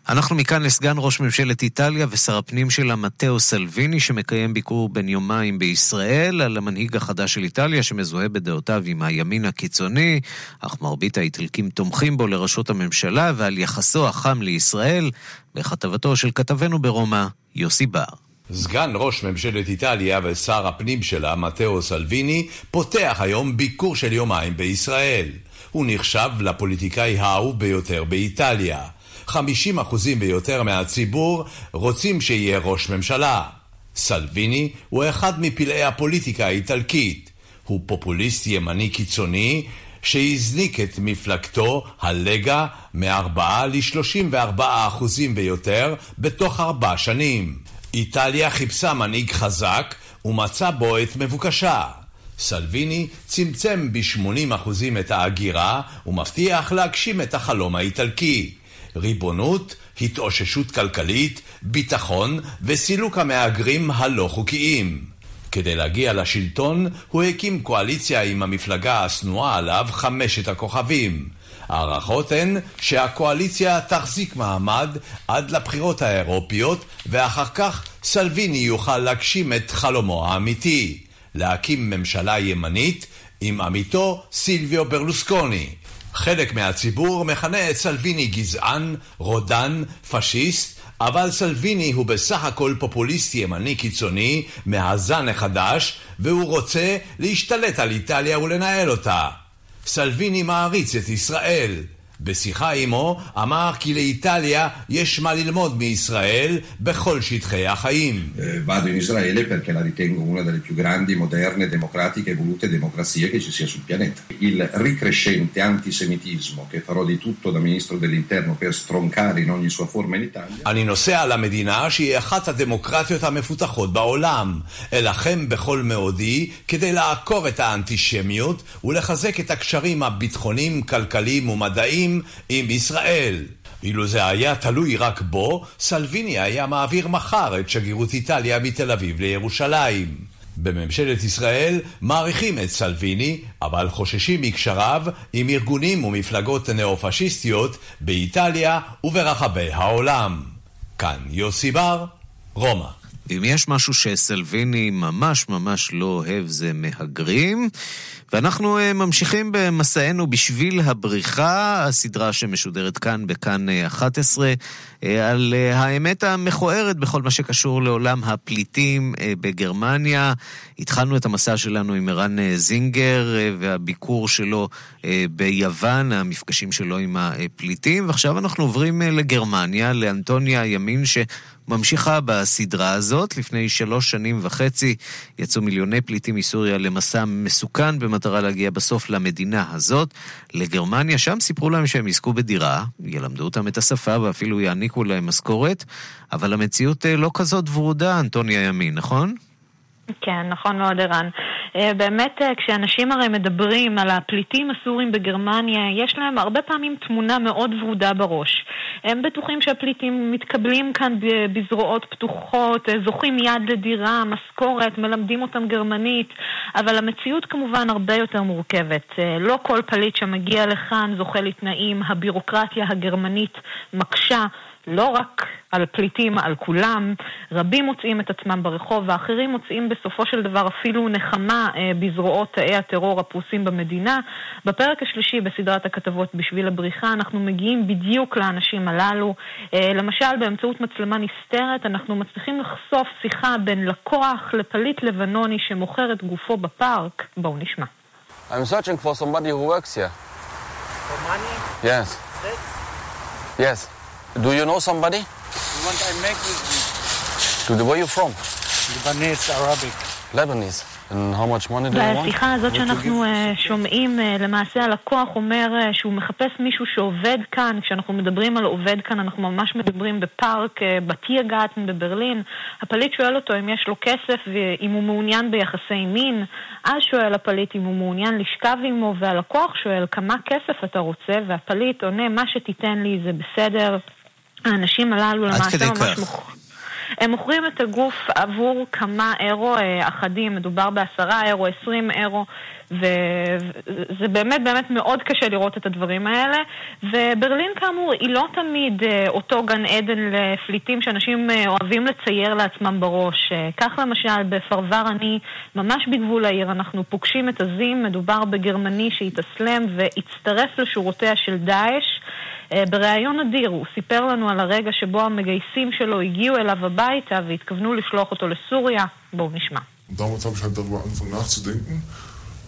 אנחנו מכאן לסגן ראש ממשלת איטליה ושר הפנים שלה, מתאו סלוויני, שמקיים ביקור בן יומיים בישראל, על המנהיג החדש של איטליה, שמזוהה בדעותיו עם הימין הקיצוני, אך מרבית האיטלקים תומכים בו לראשות הממשלה, ועל יחסו החם לישראל, בכתבתו של כתבנו ברומא, יוסי בר. סגן ראש ממשלת איטליה ושר הפנים שלה, מתאו סלוויני, פותח היום ביקור של יומיים בישראל. הוא נחשב לפוליטיקאי האהוב ביותר באיטליה. 50% ויותר מהציבור רוצים שיהיה ראש ממשלה. סלוויני הוא אחד מפלאי הפוליטיקה האיטלקית. הוא פופוליסט ימני קיצוני שהזניק את מפלגתו, הלגה, מ-4 ל-34 אחוזים ויותר בתוך ארבע שנים. איטליה חיפשה מנהיג חזק ומצא בו את מבוקשה. סלוויני צמצם ב-80% את ההגירה ומבטיח להגשים את החלום האיטלקי. ריבונות, התאוששות כלכלית, ביטחון וסילוק המהגרים הלא חוקיים. כדי להגיע לשלטון, הוא הקים קואליציה עם המפלגה השנואה עליו חמשת הכוכבים. ההערכות הן שהקואליציה תחזיק מעמד עד לבחירות האירופיות, ואחר כך סלוויני יוכל להגשים את חלומו האמיתי, להקים ממשלה ימנית עם עמיתו סילביו ברלוסקוני. חלק מהציבור מכנה את סלוויני גזען, רודן, פשיסט, אבל סלוויני הוא בסך הכל פופוליסט ימני קיצוני מהזן החדש, והוא רוצה להשתלט על איטליה ולנהל אותה. סלוויני מעריץ את ישראל. בשיחה עמו אמר כי לאיטליה יש מה ללמוד מישראל בכל שטחי החיים. Vado in Israele perché la ritengo una delle più grandi, moderne, democratiche e volute democrazie che ci sia sul pianeta. Il ricrescente antisemitismo che farò di tutto da ministro dell'interno per stroncare in ogni sua forma in Italia. אני נוסע למדינה שהיא אחת הדמוקרטיות המפותחות בעולם. אלחם בכל מאודי כדי לעקור את האנטישמיות ולחזק את הקשרים הביטחוניים, כלכליים ומדעיים עם ישראל. אילו זה היה תלוי רק בו, סלוויני היה מעביר מחר את שגרירות איטליה מתל אביב לירושלים. בממשלת ישראל מעריכים את סלוויני, אבל חוששים מקשריו עם ארגונים ומפלגות נאו-פשיסטיות באיטליה וברחבי העולם. כאן יוסי בר, רומא. ואם יש משהו שסלוויני ממש ממש לא אוהב זה מהגרים. ואנחנו uh, ממשיכים במסענו בשביל הבריחה, הסדרה שמשודרת כאן בכאן 11, uh, על uh, האמת המכוערת בכל מה שקשור לעולם הפליטים uh, בגרמניה. התחלנו את המסע שלנו עם ערן זינגר והביקור שלו ביוון, המפגשים שלו עם הפליטים, ועכשיו אנחנו עוברים לגרמניה, לאנטוניה ימין, ש... ממשיכה בסדרה הזאת. לפני שלוש שנים וחצי יצאו מיליוני פליטים מסוריה למסע מסוכן במטרה להגיע בסוף למדינה הזאת, לגרמניה. שם סיפרו להם שהם יזכו בדירה, ילמדו אותם את השפה ואפילו יעניקו להם משכורת, אבל המציאות אה, לא כזאת ורודה, אנטוניה ימין, נכון? כן, נכון מאוד, ערן. אה, באמת, אה, כשאנשים הרי מדברים על הפליטים הסורים בגרמניה, יש להם הרבה פעמים תמונה מאוד ורודה בראש. הם בטוחים שהפליטים מתקבלים כאן בזרועות פתוחות, זוכים יד לדירה, משכורת, מלמדים אותם גרמנית, אבל המציאות כמובן הרבה יותר מורכבת. לא כל פליט שמגיע לכאן זוכה לתנאים, הבירוקרטיה הגרמנית מקשה. לא רק על פליטים, על כולם. רבים מוצאים את עצמם ברחוב, ואחרים מוצאים בסופו של דבר אפילו נחמה אה, בזרועות תאי הטרור הפרוסים במדינה. בפרק השלישי בסדרת הכתבות בשביל הבריחה אנחנו מגיעים בדיוק לאנשים הללו. אה, למשל, באמצעות מצלמה נסתרת אנחנו מצליחים לחשוף שיחה בין לקוח לפליט לבנוני שמוכר את גופו בפארק. בואו נשמע. I'm searching for somebody who works here. For money? Yes. Sex? Yes. Do you know somebody? You want I make with you? To the, where you from? Lebanese, Arabic. Lebanese. And how much money do you want? בשיחה הזאת שאנחנו שומעים, למעשה הלקוח אומר שהוא מחפש מישהו שעובד כאן. כשאנחנו מדברים על עובד כאן, אנחנו ממש מדברים בפארק, בתיאגאטן בברלין. הפליט שואל אותו אם יש לו כסף ואם הוא מעוניין ביחסי מין. אז שואל הפליט אם הוא מעוניין לשכב עמו, והלקוח שואל כמה כסף אתה רוצה, והפליט עונה מה שתיתן לי זה בסדר. האנשים הללו למעשה ממש מוכ... הם מוכרים את הגוף עבור כמה אירו אה, אחדים, מדובר בעשרה אירו, עשרים אירו, וזה באמת באמת מאוד קשה לראות את הדברים האלה. וברלין כאמור היא לא תמיד אה, אותו גן עדן לפליטים שאנשים אה, אוהבים לצייר לעצמם בראש. כך למשל בפרבר אני, ממש בגבול העיר, אנחנו פוגשים את עזים, מדובר בגרמני שהתאסלם והצטרף לשורותיה של דאעש. אה, בריאיון אדיר הוא סיפר לנו על הרגע שבו המגייסים שלו הגיעו אליו הביתה והתכוונו לשלוח אותו לסוריה. בואו נשמע.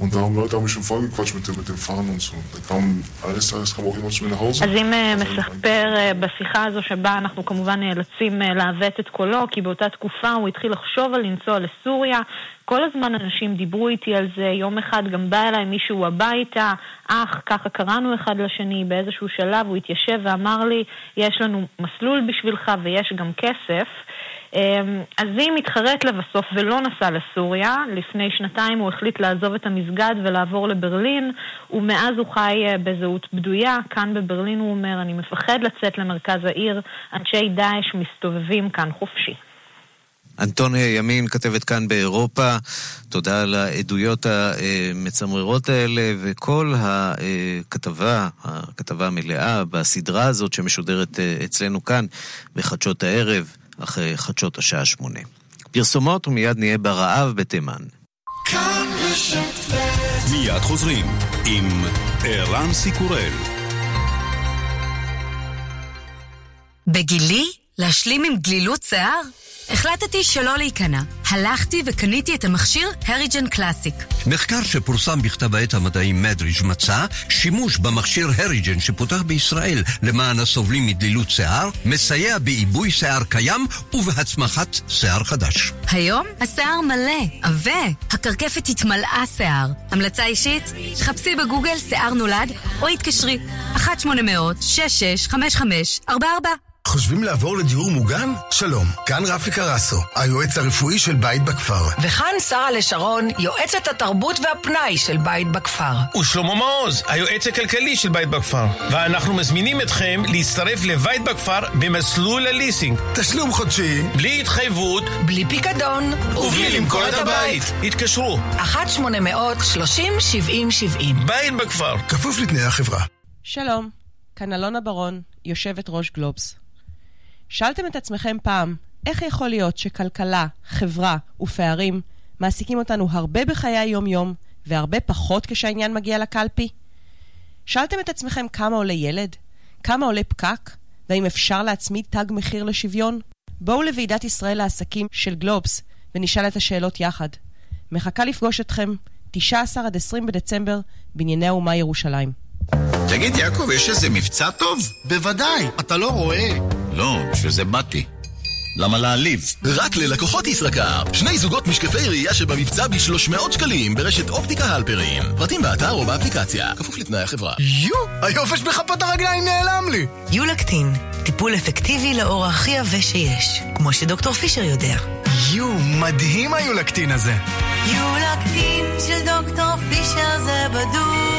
Und da haben Leute haben mich schon vollgequatscht mit dem, mit dem Fahren und so. Da kam eines Tages kam auch jemand zu mir nach Hause. אז אם מספר בשיחה הזו שבה אנחנו כמובן נאלצים לעוות את קולו, כי באותה תקופה הוא התחיל לחשוב על לנסוע לסוריה. כל הזמן אנשים דיברו איתי על זה, יום אחד גם בא אליי מישהו הביתה, אח, ככה קראנו אחד לשני, באיזשהו שלב הוא התיישב ואמר לי, יש לנו מסלול בשבילך ויש גם כסף. אמ, אז היא מתחרט לבסוף ולא נסע לסוריה. לפני שנתיים הוא החליט לעזוב את המסגד ולעבור לברלין, ומאז הוא חי אה, בזהות בדויה. כאן בברלין הוא אומר, אני מפחד לצאת למרכז העיר, אנשי דאעש מסתובבים כאן חופשי. אנטוניה ימין כתבת כאן באירופה, תודה על העדויות המצמררות האלה וכל הכתבה, הכתבה המלאה בסדרה הזאת שמשודרת אה, אצלנו כאן בחדשות הערב. אחרי חדשות השעה שמונה. פרסומות ומיד נהיה ברעב בתימן. מיד חוזרים עם ערן סיקורל. בגילי? להשלים עם גלילות שיער? החלטתי שלא להיכנע. הלכתי וקניתי את המכשיר הריג'ן קלאסיק. מחקר שפורסם בכתב העת המדעי מדריג' מצא שימוש במכשיר הריג'ן שפותח בישראל למען הסובלים מדלילות שיער, מסייע בעיבוי שיער קיים ובהצמחת שיער חדש. היום השיער מלא, עבה, הקרקפת התמלאה שיער. המלצה אישית? חפשי בגוגל שיער נולד או התקשרי 1-800-665544 חושבים לעבור לדיור מוגן? שלום, כאן רפי קרסו, היועץ הרפואי של בית בכפר. וכאן שרה לשרון, יועצת התרבות והפנאי של בית בכפר. ושלמה מעוז, היועץ הכלכלי של בית בכפר. ואנחנו מזמינים אתכם להצטרף לבית בכפר במסלול הליסינג. תשלום חודשי. בלי התחייבות. בלי פיקדון. ובלי למכור את הבית. התקשרו. 1-800-30-70-70. בית בכפר. כפוף לתנאי החברה. שלום, כאן אלונה ברון, יושבת ראש גלובס. שאלתם את עצמכם פעם, איך יכול להיות שכלכלה, חברה ופערים מעסיקים אותנו הרבה בחיי היום-יום והרבה פחות כשהעניין מגיע לקלפי? שאלתם את עצמכם כמה עולה ילד? כמה עולה פקק? והאם אפשר להצמיד תג מחיר לשוויון? בואו לוועידת ישראל לעסקים של גלובס ונשאל את השאלות יחד. מחכה לפגוש אתכם 19 עד 20 בדצמבר בנייני האומה ירושלים. תגיד, יעקב, יש איזה מבצע טוב? בוודאי, אתה לא רואה? לא, בשביל זה באתי. למה להעליב? רק ללקוחות ישראכרט. שני זוגות משקפי ראייה שבמבצע ב-300 שקלים ברשת אופטיקה הלפרין. פרטים באתר או באפליקציה, כפוף לתנאי החברה. יו! היופש בכפות הרגליים נעלם לי! יולקטין, טיפול אפקטיבי לאור הכי עבה שיש, כמו שדוקטור פישר יודע. יו, מדהים היולקטין הזה. יולקטין של דוקטור פישר זה בדוק.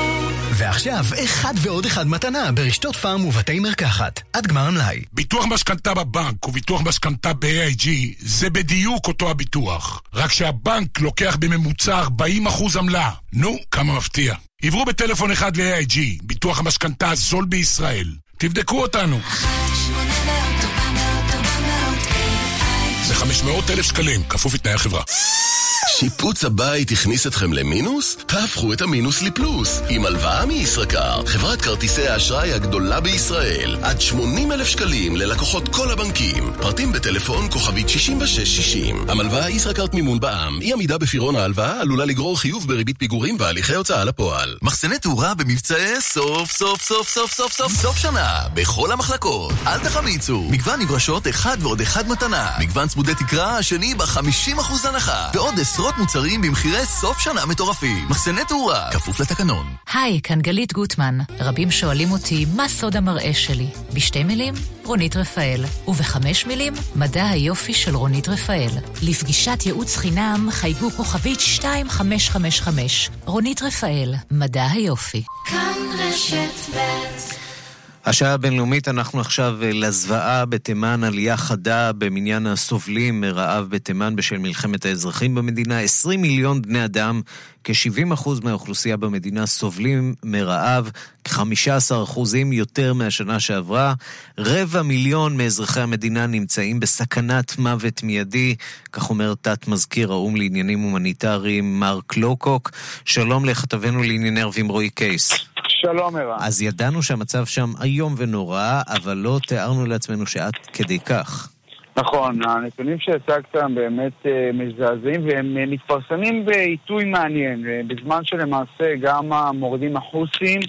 ועכשיו, אחד ועוד אחד מתנה ברשתות פארם ובתי מרקחת. עד גמר המלאי. ביטוח משכנתה בבנק וביטוח משכנתה ב-AIG זה בדיוק אותו הביטוח. רק שהבנק לוקח בממוצע 40% עמלה. נו, כמה מפתיע. עברו בטלפון אחד ל-AIG, ביטוח המשכנתה הזול בישראל. תבדקו אותנו. 500 אלף שקלים, כפוף לתנאי החברה. שיפוץ הבית הכניס אתכם למינוס? תהפכו את המינוס לפלוס עם הלוואה מישראכרט, חברת כרטיסי האשראי הגדולה בישראל. עד 80 אלף שקלים ללקוחות כל הבנקים. פרטים בטלפון כוכבית 6660. המלוואה ישראכרט מימון בע"מ. אי עמידה בפירעון ההלוואה עלולה לגרור חיוב בריבית פיגורים והליכי הוצאה לפועל. מחסני תאורה במבצעי סוף סוף סוף סוף סוף סוף סוף שנה. בכל המחלקות. אל תחמיצו. מגוון נברשות אחד ועוד אחד מתנה. מגוון צמודי תקרה השני ב-50% הנחה. ועוד עשרות מוצרים במחירי סוף שנה מטורפים. מחסני תאורה, כפוף לתקנון. היי, כאן גלית גוטמן. רבים שואלים אותי, מה סוד המראה שלי? בשתי מילים, רונית רפאל. ובחמש מילים, מדע היופי של רונית רפאל. לפגישת ייעוץ חינם, חייגו כוכבית 2555. רונית רפאל, מדע היופי. כאן רשת ב' השעה הבינלאומית, אנחנו עכשיו לזוועה בתימן, עלייה חדה במניין הסובלים מרעב בתימן בשל מלחמת האזרחים במדינה. 20 מיליון בני אדם, כ-70% מהאוכלוסייה במדינה סובלים מרעב, כ-15% יותר מהשנה שעברה. רבע מיליון מאזרחי המדינה נמצאים בסכנת מוות מיידי, כך אומר תת מזכיר האו"ם לעניינים הומניטריים מרק לוקוק. שלום לכתבנו לענייני ערבים רועי קייס. שלום ערן. אז ידענו שהמצב שם איום ונורא, אבל לא תיארנו לעצמנו שעד כדי כך. נכון, הנתונים שהצגת הם באמת uh, מזעזעים והם uh, מתפרסמים בעיתוי מעניין, uh, בזמן שלמעשה גם המורדים החוסים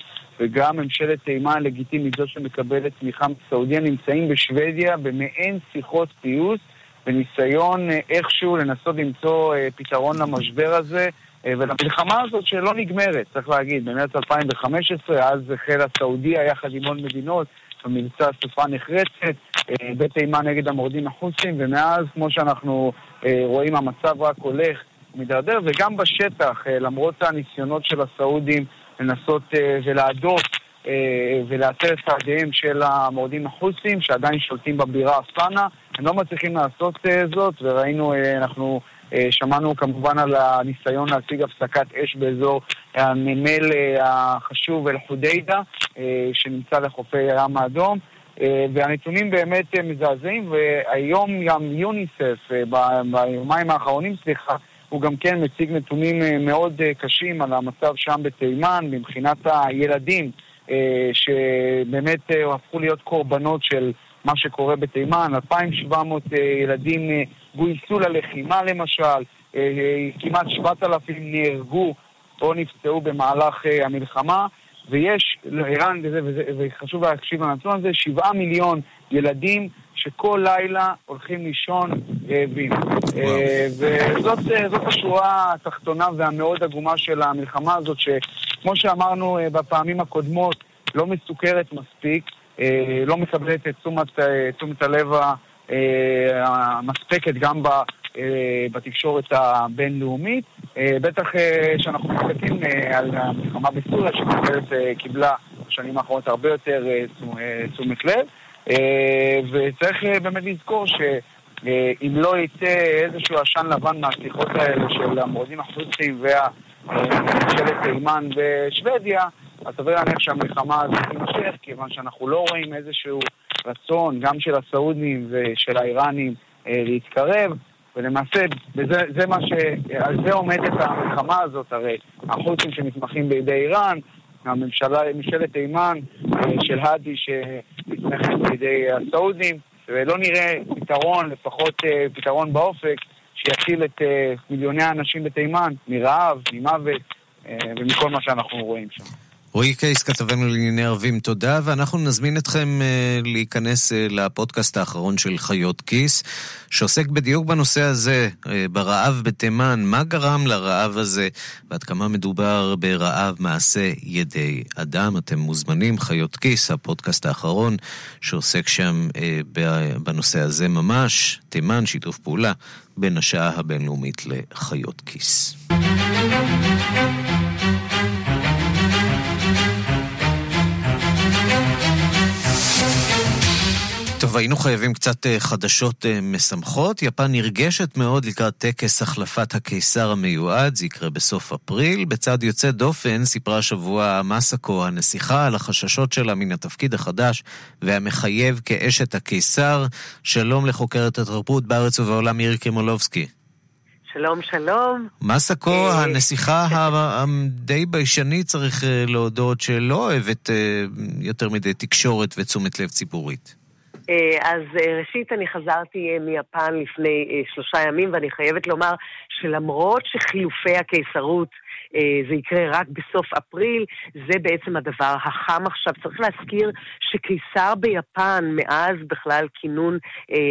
וגם ממשלת תימן הלגיטימית, זו שמקבלת תמיכה מסעודיה, נמצאים בשוודיה במעין שיחות פיוס, בניסיון איכשהו לנסות למצוא פתרון למשבר הזה. ולמלחמה הזאת שלא נגמרת, צריך להגיד, במרץ 2015, אז החלה סעודיה יחד עם עוד מדינות במבצע סופה נחרצת, בתימן נגד המורדים החוסים, ומאז, כמו שאנחנו רואים, המצב רק הולך ומתדרדר, וגם בשטח, למרות הניסיונות של הסעודים לנסות ולהדוף ולאתר את צעדיהם של המורדים החוסים, שעדיין שולטים בבירה אספנה, הם לא מצליחים לעשות זאת, וראינו, אנחנו... שמענו כמובן על הניסיון להשיג הפסקת אש באזור הנמל החשוב אל-חודיידה, שנמצא לחופי הים האדום. והנתונים באמת מזעזעים, והיום גם יוניסף, ביומיים האחרונים, סליחה, הוא גם כן מציג נתונים מאוד קשים על המצב שם בתימן, מבחינת הילדים, שבאמת הפכו להיות קורבנות של מה שקורה בתימן, 2,700 ילדים גויסו ללחימה למשל, כמעט 7,000 נהרגו או נפצעו במהלך המלחמה, ויש, ערן, וחשוב להקשיב לנתון הזה, 7 מיליון ילדים שכל לילה הולכים לישון רעבים. וזאת השורה התחתונה והמאוד עגומה של המלחמה הזאת, שכמו שאמרנו בפעמים הקודמות, לא מסוכרת מספיק. לא מקבלת את תשומת, תשומת הלב המספקת גם בתקשורת הבינלאומית. בטח שאנחנו מסתכלים על המלחמה בסוריה, שקיבלה בשנים האחרונות הרבה יותר תשומת לב. וצריך באמת לזכור שאם לא יצא איזשהו עשן לבן מהשיחות האלה של המורדים החוצים וממשלת תימן ושוודיה, אז סביר להניח שהמלחמה הזאת תימשך, כיוון שאנחנו לא רואים איזשהו רצון, גם של הסעודים ושל האיראנים, להתקרב, ולמעשה בזה, זה מה ש... על זה עומדת המלחמה הזאת, הרי החות'ים שנתמכים בידי איראן, הממשלה, ממשלת תימן של האדי שנתמכת בידי הסעודים, ולא נראה פתרון, לפחות פתרון באופק, שיציל את מיליוני האנשים בתימן מרעב, ממוות ומכל מה שאנחנו רואים שם. רועי קייס, כתבנו לענייני ערבים, תודה, ואנחנו נזמין אתכם uh, להיכנס uh, לפודקאסט האחרון של חיות כיס, שעוסק בדיוק בנושא הזה, uh, ברעב בתימן, מה גרם לרעב הזה, ועד כמה מדובר ברעב מעשה ידי אדם. אתם מוזמנים, חיות כיס, הפודקאסט האחרון, שעוסק שם uh, בנושא הזה ממש, תימן, שיתוף פעולה בין השעה הבינלאומית לחיות כיס. טוב, היינו חייבים קצת חדשות משמחות. יפן נרגשת מאוד לקראת טקס החלפת הקיסר המיועד, זה יקרה בסוף אפריל. בצד יוצא דופן סיפרה השבוע מסקו, הנסיכה, על החששות שלה מן התפקיד החדש והמחייב כאשת הקיסר. שלום לחוקרת התרבות בארץ ובעולם מירי קרימולובסקי. שלום, שלום. מסקו, הנסיכה הדי ביישנית, צריך להודות, שלא אוהבת יותר מדי תקשורת ותשומת לב ציבורית. אז ראשית, אני חזרתי מיפן לפני שלושה ימים, ואני חייבת לומר שלמרות שחילופי הקיסרות זה יקרה רק בסוף אפריל, זה בעצם הדבר החם עכשיו. צריך להזכיר שקיסר ביפן, מאז בכלל כינון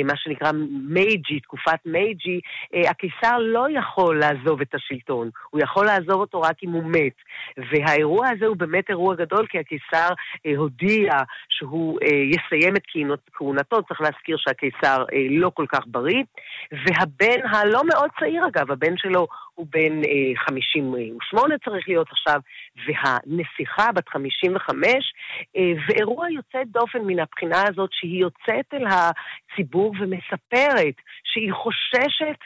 מה שנקרא מייג'י, תקופת מייג'י, הקיסר לא יכול לעזוב את השלטון, הוא יכול לעזוב אותו רק אם הוא מת. והאירוע הזה הוא באמת אירוע גדול, כי הקיסר הודיע שהוא יסיים את כהונתו, צריך להזכיר שהקיסר לא כל כך בריא, והבן הלא מאוד צעיר אגב, הבן שלו הוא בן 58 צריך להיות עכשיו, והנסיכה בת 55, ואירוע יוצא דופן מן הבחינה הזאת שהיא יוצאת אל הציבור ומספרת שהיא חוששת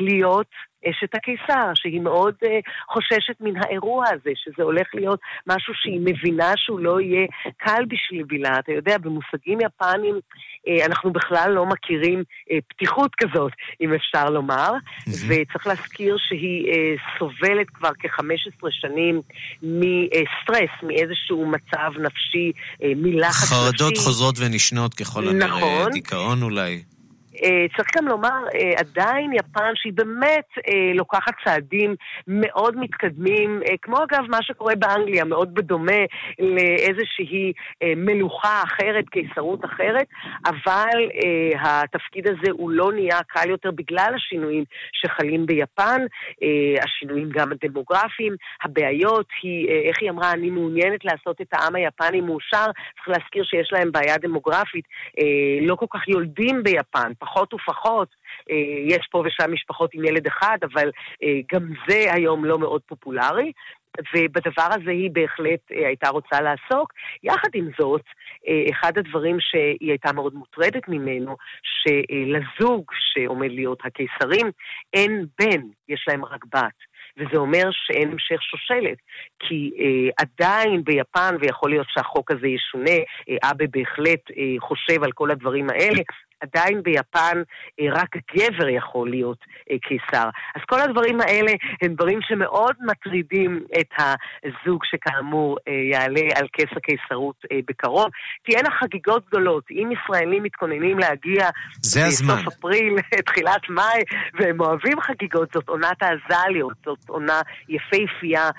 להיות אשת הקיסר, שהיא מאוד uh, חוששת מן האירוע הזה, שזה הולך להיות משהו שהיא מבינה שהוא לא יהיה קל בשבילה. אתה יודע, במושגים יפניים uh, אנחנו בכלל לא מכירים uh, פתיחות כזאת, אם אפשר לומר, mm-hmm. וצריך להזכיר שהיא uh, סובלת כבר כ-15 שנים מסטרס, מאיזשהו מצב נפשי, uh, מלחץ נפשי. חרדות חוזרות ונשנות ככל הנראה, נכון. דיכאון אולי. צריך גם לומר, עדיין יפן שהיא באמת לוקחת צעדים מאוד מתקדמים, כמו אגב מה שקורה באנגליה, מאוד בדומה לאיזושהי מלוכה אחרת, קיסרות אחרת, אבל התפקיד הזה הוא לא נהיה קל יותר בגלל השינויים שחלים ביפן, השינויים גם הדמוגרפיים, הבעיות היא, איך היא אמרה, אני מעוניינת לעשות את העם היפני מאושר, צריך להזכיר שיש להם בעיה דמוגרפית, לא כל כך יולדים ביפן, פחות ופחות, יש פה ושם משפחות עם ילד אחד, אבל גם זה היום לא מאוד פופולרי. ובדבר הזה היא בהחלט הייתה רוצה לעסוק. יחד עם זאת, אחד הדברים שהיא הייתה מאוד מוטרדת ממנו, שלזוג שעומד להיות הקיסרים, אין בן, יש להם רק בת. וזה אומר שאין המשך שושלת. כי אה, עדיין ביפן, ויכול להיות שהחוק הזה ישונה, אה, אבה בהחלט אה, חושב על כל הדברים האלה, עדיין ביפן רק גבר יכול להיות קיסר. אז כל הדברים האלה הם דברים שמאוד מטרידים את הזוג שכאמור יעלה על כס הקיסרות בקרוב. תהיינה חגיגות גדולות. אם ישראלים מתכוננים להגיע בסוף אפריל, תחילת מאי, והם אוהבים חגיגות, זאת עונת האזליות, זאת עונה יפהפייה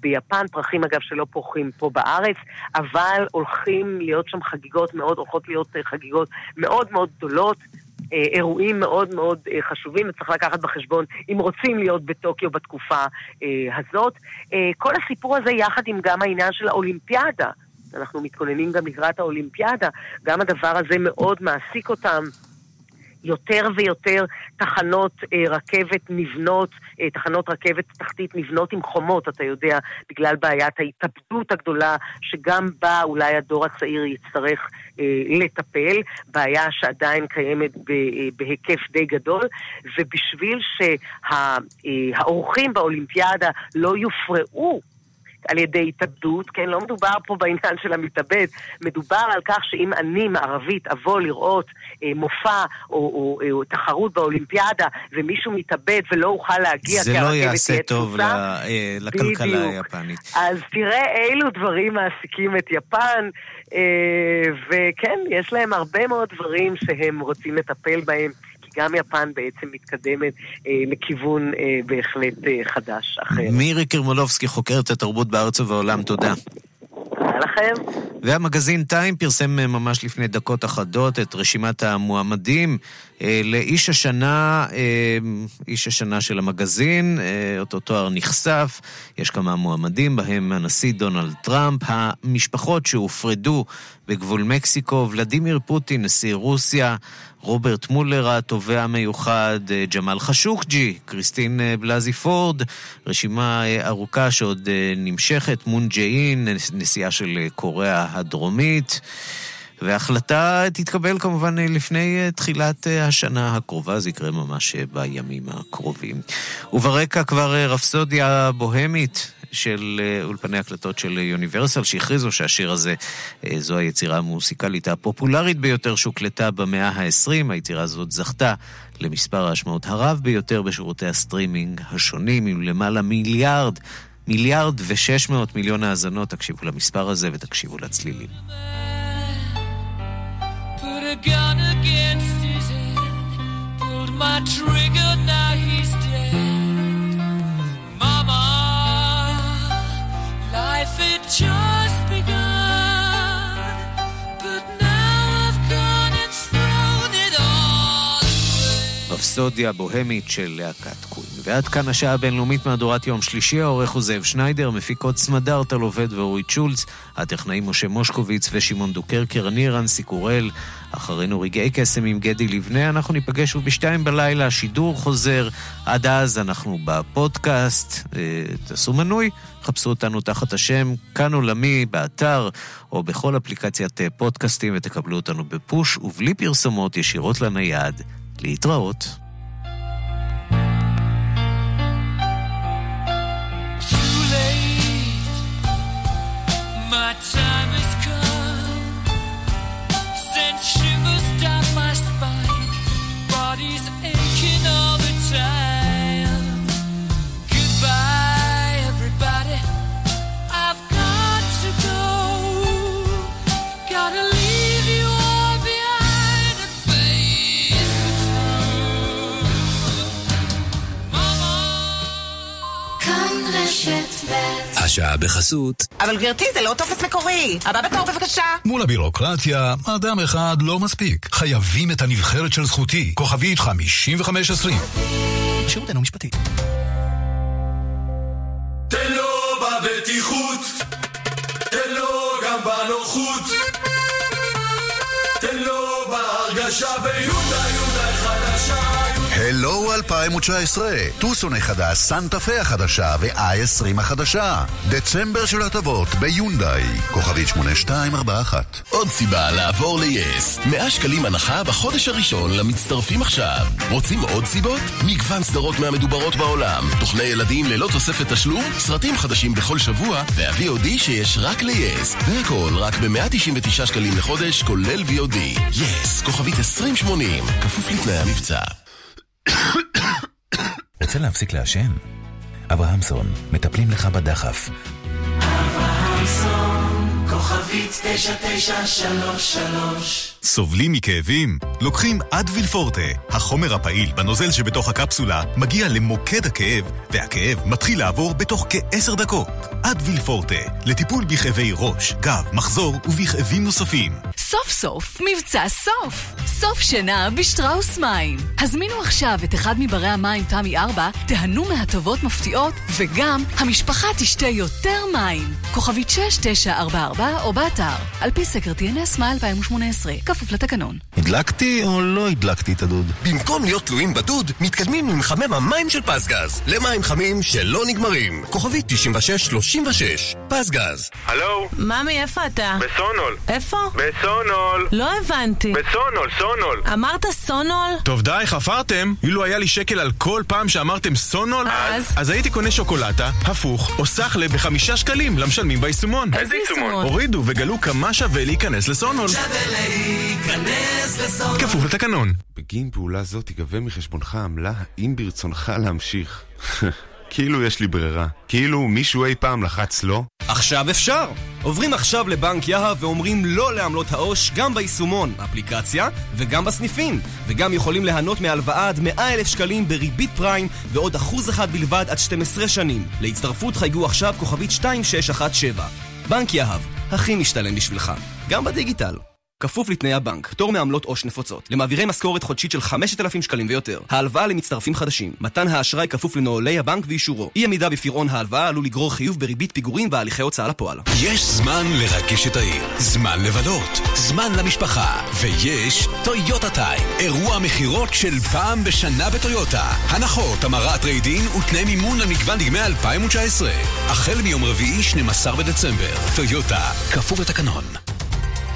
ביפן, פרחים אגב שלא פורחים פה בארץ, אבל הולכים להיות שם חגיגות מאוד, הולכות להיות חגיגות מאוד מאוד גדולות. גדולות, אירועים מאוד מאוד חשובים, וצריך לקחת בחשבון אם רוצים להיות בטוקיו בתקופה הזאת. כל הסיפור הזה יחד עם גם העניין של האולימפיאדה. אנחנו מתכוננים גם לקראת האולימפיאדה, גם הדבר הזה מאוד מעסיק אותם. יותר ויותר תחנות אה, רכבת נבנות, אה, תחנות רכבת תחתית נבנות עם חומות, אתה יודע, בגלל בעיית ההתאבדות הגדולה, שגם בה אולי הדור הצעיר יצטרך אה, לטפל, בעיה שעדיין קיימת ב, אה, בהיקף די גדול, ובשביל שהאורחים שה, באולימפיאדה לא יופרעו על ידי התאבדות, כן? לא מדובר פה בעניין של המתאבד, מדובר על כך שאם אני, מערבית, אבוא לראות אה, מופע או, או, או, או תחרות באולימפיאדה ומישהו מתאבד ולא אוכל להגיע זה לא יעשה טוב ל, אה, לכלכלה היפנית. אז תראה אילו דברים מעסיקים את יפן, אה, וכן, יש להם הרבה מאוד דברים שהם רוצים לטפל בהם. גם יפן בעצם מתקדמת אה, לכיוון אה, בהחלט אה, חדש אחר. מירי קרמולובסקי, חוקרת התרבות בארץ ובעולם, תודה. תודה לכם. והמגזין טיים פרסם אה, ממש לפני דקות אחדות את רשימת המועמדים אה, לאיש השנה, אה, איש השנה של המגזין, אותו תואר נחשף, יש כמה מועמדים, בהם הנשיא דונלד טראמפ, המשפחות שהופרדו בגבול מקסיקו, ולדימיר פוטין, נשיא רוסיה, רוברט מולר התובע המיוחד, ג'מאל חשוקג'י, קריסטין בלזי פורד, רשימה ארוכה שעוד נמשכת, מון ג'אין, נשיאה של קוריאה הדרומית. וההחלטה תתקבל כמובן לפני תחילת השנה הקרובה, זה יקרה ממש בימים הקרובים. וברקע כבר רפסודיה בוהמית של אולפני הקלטות של יוניברסל, שהכריזו שהשיר הזה זו היצירה המוסיקלית הפופולרית ביותר שהוקלטה במאה ה-20. היצירה הזאת זכתה למספר ההשמעות הרב ביותר בשירותי הסטרימינג השונים, עם למעלה מיליארד מיליארד ושש מאות מיליון האזנות, תקשיבו למספר הזה ותקשיבו לצלילים. begun, but now I've gone רפסודיה בוהמית של להקת קווין. ועד כאן השעה הבינלאומית מהדורת יום שלישי, העורך הוא זאב שניידר, מפיקות סמדר, טל עובד ואורית שולץ, הטכנאים משה מושקוביץ ושמעון דוקרקר, אני רנסי קורל, אחרינו רגעי קסם עם גדי לבנה, אנחנו ניפגש בשתיים בלילה, השידור חוזר, עד אז אנחנו בפודקאסט, אה, תעשו מנוי, חפשו אותנו תחת השם כאן עולמי, באתר או בכל אפליקציית אה, פודקאסטים ותקבלו אותנו בפוש ובלי פרסומות ישירות לנייד. להתראות. השעה בחסות. אבל גברתי, זה לא טופס מקורי. הבא בתור בבקשה. מול הבירוקרטיה, אדם אחד לא מספיק. חייבים את הנבחרת של זכותי. כוכבית 5520. שירותנו משפטי. תן לו בבטיחות, תן לו גם בנוחות, תן לו בהרגשה ויהודה יהודה חדשה הלו 2019, טוסון החדש, סנטה פה החדשה ו-i20 החדשה. דצמבר של הטבות ביונדאי, כוכבית 8241. עוד סיבה לעבור ל-yes. 100 שקלים הנחה בחודש הראשון למצטרפים עכשיו. רוצים עוד סיבות? מגוון סדרות מהמדוברות בעולם. תוכני ילדים ללא תוספת תשלום, סרטים חדשים בכל שבוע, וה-VOD שיש רק ל-yes. והכל רק ב-199 שקלים לחודש, כולל VOD. yes, כוכבית 2080, כפוף לתנאי המבצע. רוצה להפסיק לעשן? אברהמסון, מטפלים לך בדחף. אברהמסון, כוכבית 9933 סובלים מכאבים? לוקחים אדוויל פורטה. החומר הפעיל בנוזל שבתוך הקפסולה מגיע למוקד הכאב, והכאב מתחיל לעבור בתוך כעשר דקות. אדוויל פורטה, לטיפול בכאבי ראש, גב, מחזור ובכאבים נוספים. סוף סוף, מבצע סוף! סוף שינה בשטראוס מים. הזמינו עכשיו את אחד מברי המים תמי 4, תהנו מהטבות מפתיעות, וגם המשפחה תשתה יותר מים. כוכבית 6944 או באתר, על פי סקר TNS מה 2018, כפוף לתקנון. הדלקתי או לא הדלקתי את הדוד? במקום להיות תלויים בדוד, מתקדמים עם מחמם המים של פסגז, למים חמים שלא נגמרים. כוכבית 9636, פסגז. הלו? ממי, איפה אתה? בסונול. איפה? בסונול. לא הבנתי. בסונול, סונול. סונול. אמרת סונול? טוב די, חפרתם. אילו היה לי שקל על כל פעם שאמרתם סונול, אז? אז הייתי קונה שוקולטה, הפוך, או סחלה בחמישה שקלים למשלמים ביישומון. איזה יישומון? הורידו וגלו כמה שווה להיכנס לסונול. שווה להיכנס לסונול. כפוף לתקנון. בגין פעולה זו תיגבה מחשבונך עמלה האם ברצונך להמשיך. כאילו יש לי ברירה. כאילו מישהו אי פעם לחץ לא? עכשיו אפשר! עוברים עכשיו לבנק יהב ואומרים לא לעמלות העו"ש גם ביישומון, אפליקציה וגם בסניפים וגם יכולים ליהנות מהלוואה עד 100 אלף שקלים בריבית פריים ועוד אחוז אחד בלבד עד 12 שנים. להצטרפות חייגו עכשיו כוכבית 2617 בנק יהב, הכי משתלם בשבילך, גם בדיגיטל. כפוף לתנאי הבנק, פטור מעמלות עו"ש נפוצות, למעבירי משכורת חודשית של 5,000 שקלים ויותר, ההלוואה למצטרפים חדשים, מתן האשראי כפוף לנוהלי הבנק ואישורו, אי עמידה בפירעון ההלוואה עלול לגרור חיוב בריבית פיגורים והליכי הוצאה לפועל. יש זמן לרגש את העיר, זמן לבלות, זמן למשפחה, ויש טויוטה טיים, אירוע מכירות של פעם בשנה בטויוטה. הנחות, המרת ריידין ותנאי מימון למגוון דגמי 2019. החל מיום רביעי, 12 בדצמבר. טויוטה, כפוף לתקנון.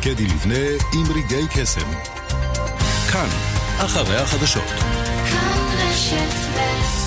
קדי לבנה עם רגעי קסם. כאן, אחרי החדשות. כאן רשת